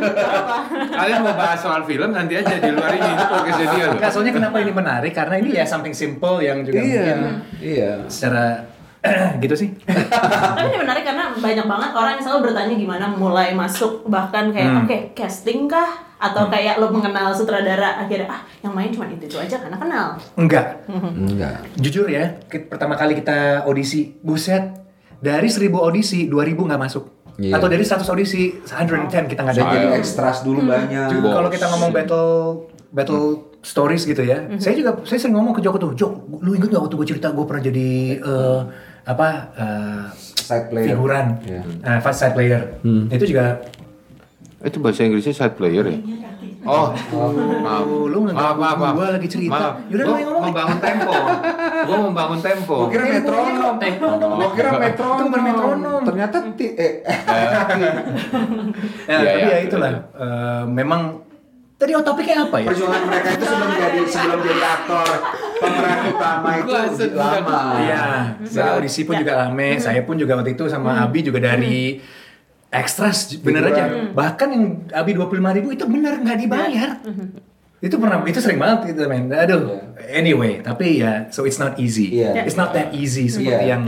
nggak apa Kalian mau bahas soal film nanti aja di luar ini. Ini podcastnya dia loh. Soalnya kenapa ini menarik? Karena ini ya something simple yang juga mungkin iya. secara gitu sih. Tapi ini menarik karena banyak banget orang yang selalu bertanya gimana mulai masuk bahkan kayak Hmm. oke casting kah atau kayak lo mengenal sutradara akhirnya ah yang main cuma itu itu aja karena kenal. Enggak. Enggak. Jujur ya, pertama kali kita audisi, buset, dari 1000 audisi, 2000 nggak masuk. Iya. Atau dari 100 audisi, 110 kita nggak ada. Jadi ekstras dulu banyak. Juga kalau kita ngomong battle battle stories gitu ya, Mhm. saya juga saya sering ngomong ke Joko tuh, Jok, lu inget gak waktu gue cerita gue pernah jadi eh, apa eh, Side player. figuran, Iya. eh, fast side player, itu juga Itu bahasa Inggrisnya side player ya? Oh, maaf. Oh, lu nggak maaf, maaf, maaf. gua lagi cerita. Maaf. Yaudah, lu Gua membangun tempo. Gua membangun tempo. Gua kira metronom. Gua kira metronom. Itu bukan metronom. Ternyata ti eh Nah, Iya, tapi iya, ya itulah. betul. eh, memang Tadi oh, topiknya apa ya? Perjuangan mereka itu sebelum jadi sebelum jadi aktor pemeran utama itu lama. Iya, dari audisi pun juga rame. Saya pun juga waktu itu sama Abi juga dari ekstras bener Figuran. aja. Bahkan yang Abi 25 ribu itu bener nggak dibayar. Itu pernah itu sering banget itu men. Aduh. Anyway, tapi ya so it's not easy. Iya. It's not that easy seperti Iya. yang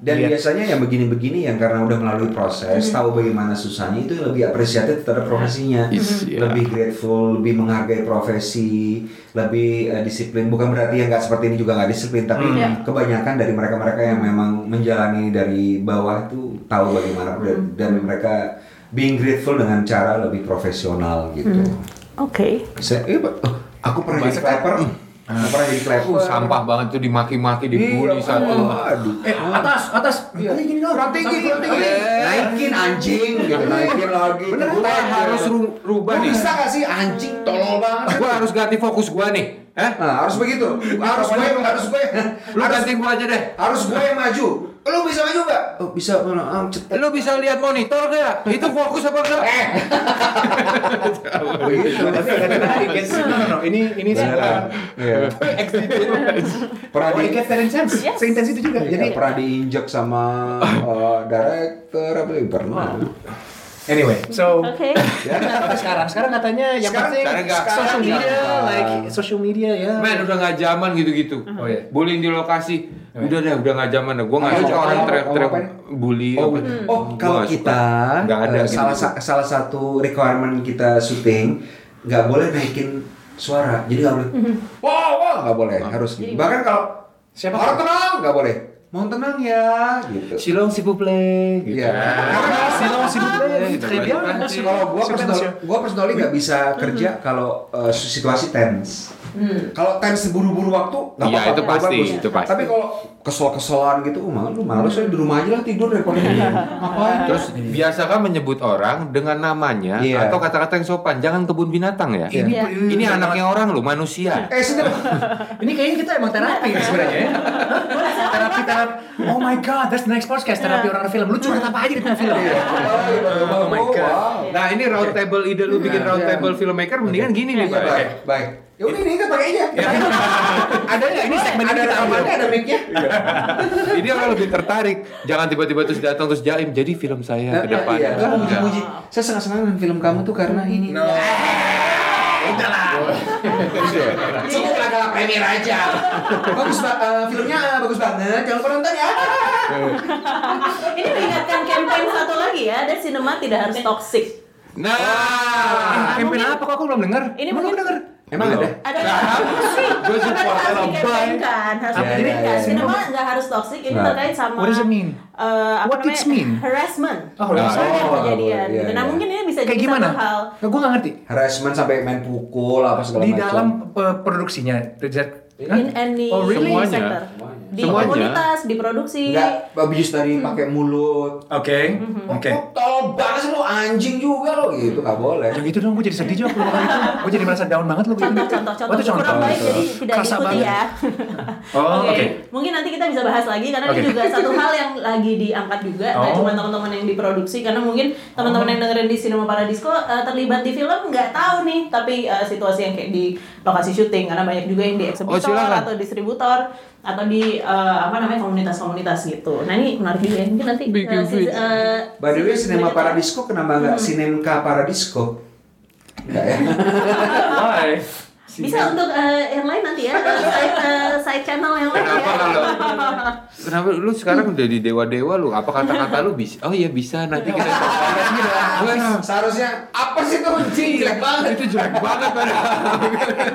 Dan lihat. biasanya yang begini-begini yang karena udah melalui proses, tahu bagaimana susahnya itu lebih apresiatif terhadap profesinya, Is, iya. lebih grateful, lebih menghargai profesi, lebih eh, disiplin. Bukan berarti yang nggak seperti ini juga nggak disiplin, tapi kebanyakan dari mereka-mereka yang memang menjalani dari bawah itu tahu bagaimana dan, dan mereka being grateful dengan cara lebih profesional gitu. Oke. Saya, eh, aku pernah jadi clapper, aku pernah jadi clapper. Uh, sampah banget tuh dimaki-maki, dibully Iya, satu. Aduh. Eh, atas, atas. Iya. Ini gini dong. Kurang tinggi. Eh. Naikin anjing gitu, naikin lagi. Bener, Gue gua harus ru- rubah nih. bisa gak sih anjing tolol banget? Gua harus ganti fokus gua nih. Eh? Nah, harus begitu. Harus gue, harus gue. Lu harus, ganti gua aja deh. harus gue yang maju. Lu bisa maju gak? Oh, bisa. Mana? Ah, Lu bisa lihat monitor gak? Itu fokus apa enggak? Eh. No, no. Ini ini Beneran. Iya. Pernah Oh, di that intense. Seintens itu juga. Jadi Jadi pernah diinjek sama eh, director apa? Pernah. Anyway, so Oke. apa sekarang? Sekarang katanya yang Sekarang- penting sekarang nggak- social media, nggak. like social media ya. Men udah nggak zaman gitu-gitu. Oh, iya. Bullying di lokasi. Udah deh, udah nggak zaman. Gue nggak Apa, suka orang apa, teriak-teriak apa, bully. Oh, apa. oh Gua kalau nggak kita nggak ada eh, gitu. salah sa- salah satu requirement kita syuting nggak boleh naikin suara. Jadi nggak boleh. Wow, wow, nggak boleh. Harus. gitu. Bahkan kalau Siapa orang tenang nggak boleh. Mau tenang ya, gitu. Silong si play gitu. Iya. Karena Silong, s'il vous plaît. Gitu. Très bien. kalau gua Super personal, monsieur. gua personally nggak bisa kerja kalau eh, situasi tense. Kalau tense buru-buru waktu nggak Iya, apa-apa. itu pasti, bagus. itu pasti. Tapi kalau kesel-keselan gitu, oh, malu males saya di rumah aja lah tidur daripada ini. Ngapain? Terus biasakan menyebut orang dengan namanya Iya. atau kata-kata yang sopan. Jangan kebun binatang ya. Iya. Ini anaknya orang loh, manusia. Eh, sini. Ini kayaknya kita emang terapi nih sebenarnya ya. terapi terapi. Oh my god, that's the next podcast terapi orang film. Lu curhat apa aja di film ya? Oh my god. Nah ini round table ide lu bikin round Iya. table filmmaker mendingan gini nih Iya, Pak. baik, baik. Ya udah ini kan pakai aja. Ada nggak ini segmen ada kita rekamannya, ada mic-nya. Ini orang lebih tertarik. Jangan tiba-tiba terus datang terus jaim. Jadi film saya ke depan. Iya, kan enggak. muji-muji. Saya senang-senang dengan film kamu tuh karena ini. No. Udahlah. Cukup lah gala premier aja. bagus ba- eh, filmnya eh, bagus banget. Jangan lupa nonton ya. Ini mengingatkan campaign satu lagi ya, ada sinema tidak harus toxic. Nah, Campaign apa kok aku belum dengar? Ini belum dengar. Emang Belum. ada? Ada Gua Karena support dikampanyekan, harus dikampanyekan. iya, iya. Sinema nggak harus toxic, ini Nah. terkait sama What does it mean? eh, apa What namanya? it mean? Harassment. Oh, harassment. Yang Oh, kejadian. iya, gitu. Nah iya. mungkin ini bisa Kayak jadi gimana? satu hal. Nah, gue nggak ngerti. Harassment sampai main pukul apa segala Di macam. dalam uh, produksinya, Richard. In any Oh, really? Semuanya. sector. Di Semuanya. komunitas, di produksi. Enggak, abuse dari pakai mulut. Oke, Mm-hmm. oke. Oh, tolol banget sih lo anjing juga lo gitu, nggak boleh. Yang gitu dong, gue jadi sedih juga kalau itu. Gue jadi merasa down banget loh. Contoh, contoh, contoh. Oh, itu contoh. Kurang baik jadi tidak Kerasa diikuti banget. ya. Oh, oke. Mungkin nanti kita bisa bahas lagi karena Oke. ini juga satu hal yang lagi diangkat juga. Nggak Oh. cuma teman-teman yang diproduksi karena mungkin teman-teman yang dengerin di Cinema Paradisco eh, terlibat di film nggak tahu nih, tapi eh, situasi yang kayak di lokasi syuting karena banyak juga yang di Oh, eksebitor silakan. atau distributor atau di eh, apa namanya komunitas-komunitas gitu. Nah ini menarik juga ya. Mungkin nanti Bikin sis- video. eh, By the way, Cinema berikutnya. Paradisco kenapa nggak Sinemka Paradisco? Enggak ya? Why? Bisa untuk eh, yang lain nanti ya, side, eh, side channel yang lain Kenapa ya. kalau Kenapa lu sekarang udah di dewa-dewa lu? Apa kata-kata lu bisa? Oh iya bisa nanti kita Wah, Seharusnya apa sih tuh? Anjing, jelek banget. itu jelek banget padahal.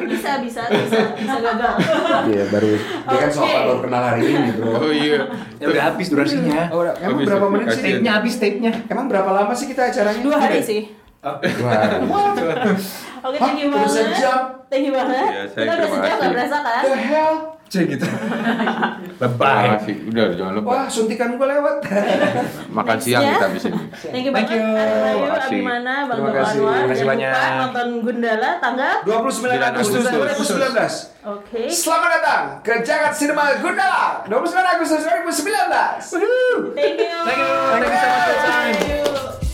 bisa bisa bisa bisa gagal. Iya, baru dia kan soal baru kenal hari ini, Bro. Oh iya. Ya udah habis durasinya. Oh, udah. emang Habis, berapa menit sih? Tape-nya habis, tape-nya. Emang berapa lama sih kita acaranya? Dua hari sih. Hari. Oke, thank you? Udah banget. sejam? Thank you banget. Iya, Kita udah terima sejam kasih. gak berasa kan? The hell? Cek gitu. Bye. Bye. Udah jangan lupa. Wah, suntikan gue lewat. Makan siang Nextnya. kita habis ini. Thank you Thank banget. you. Terima kasih. Abimana, Bang Terima kasih. Terima kasih banyak. nonton Gundala tanggal. 29 Agustus 2019. Oke. Selamat datang ke Jagat Cinema Gundala 29 Agustus 2019. Thank you. Thank you. Thank you so much for your time. Thank you.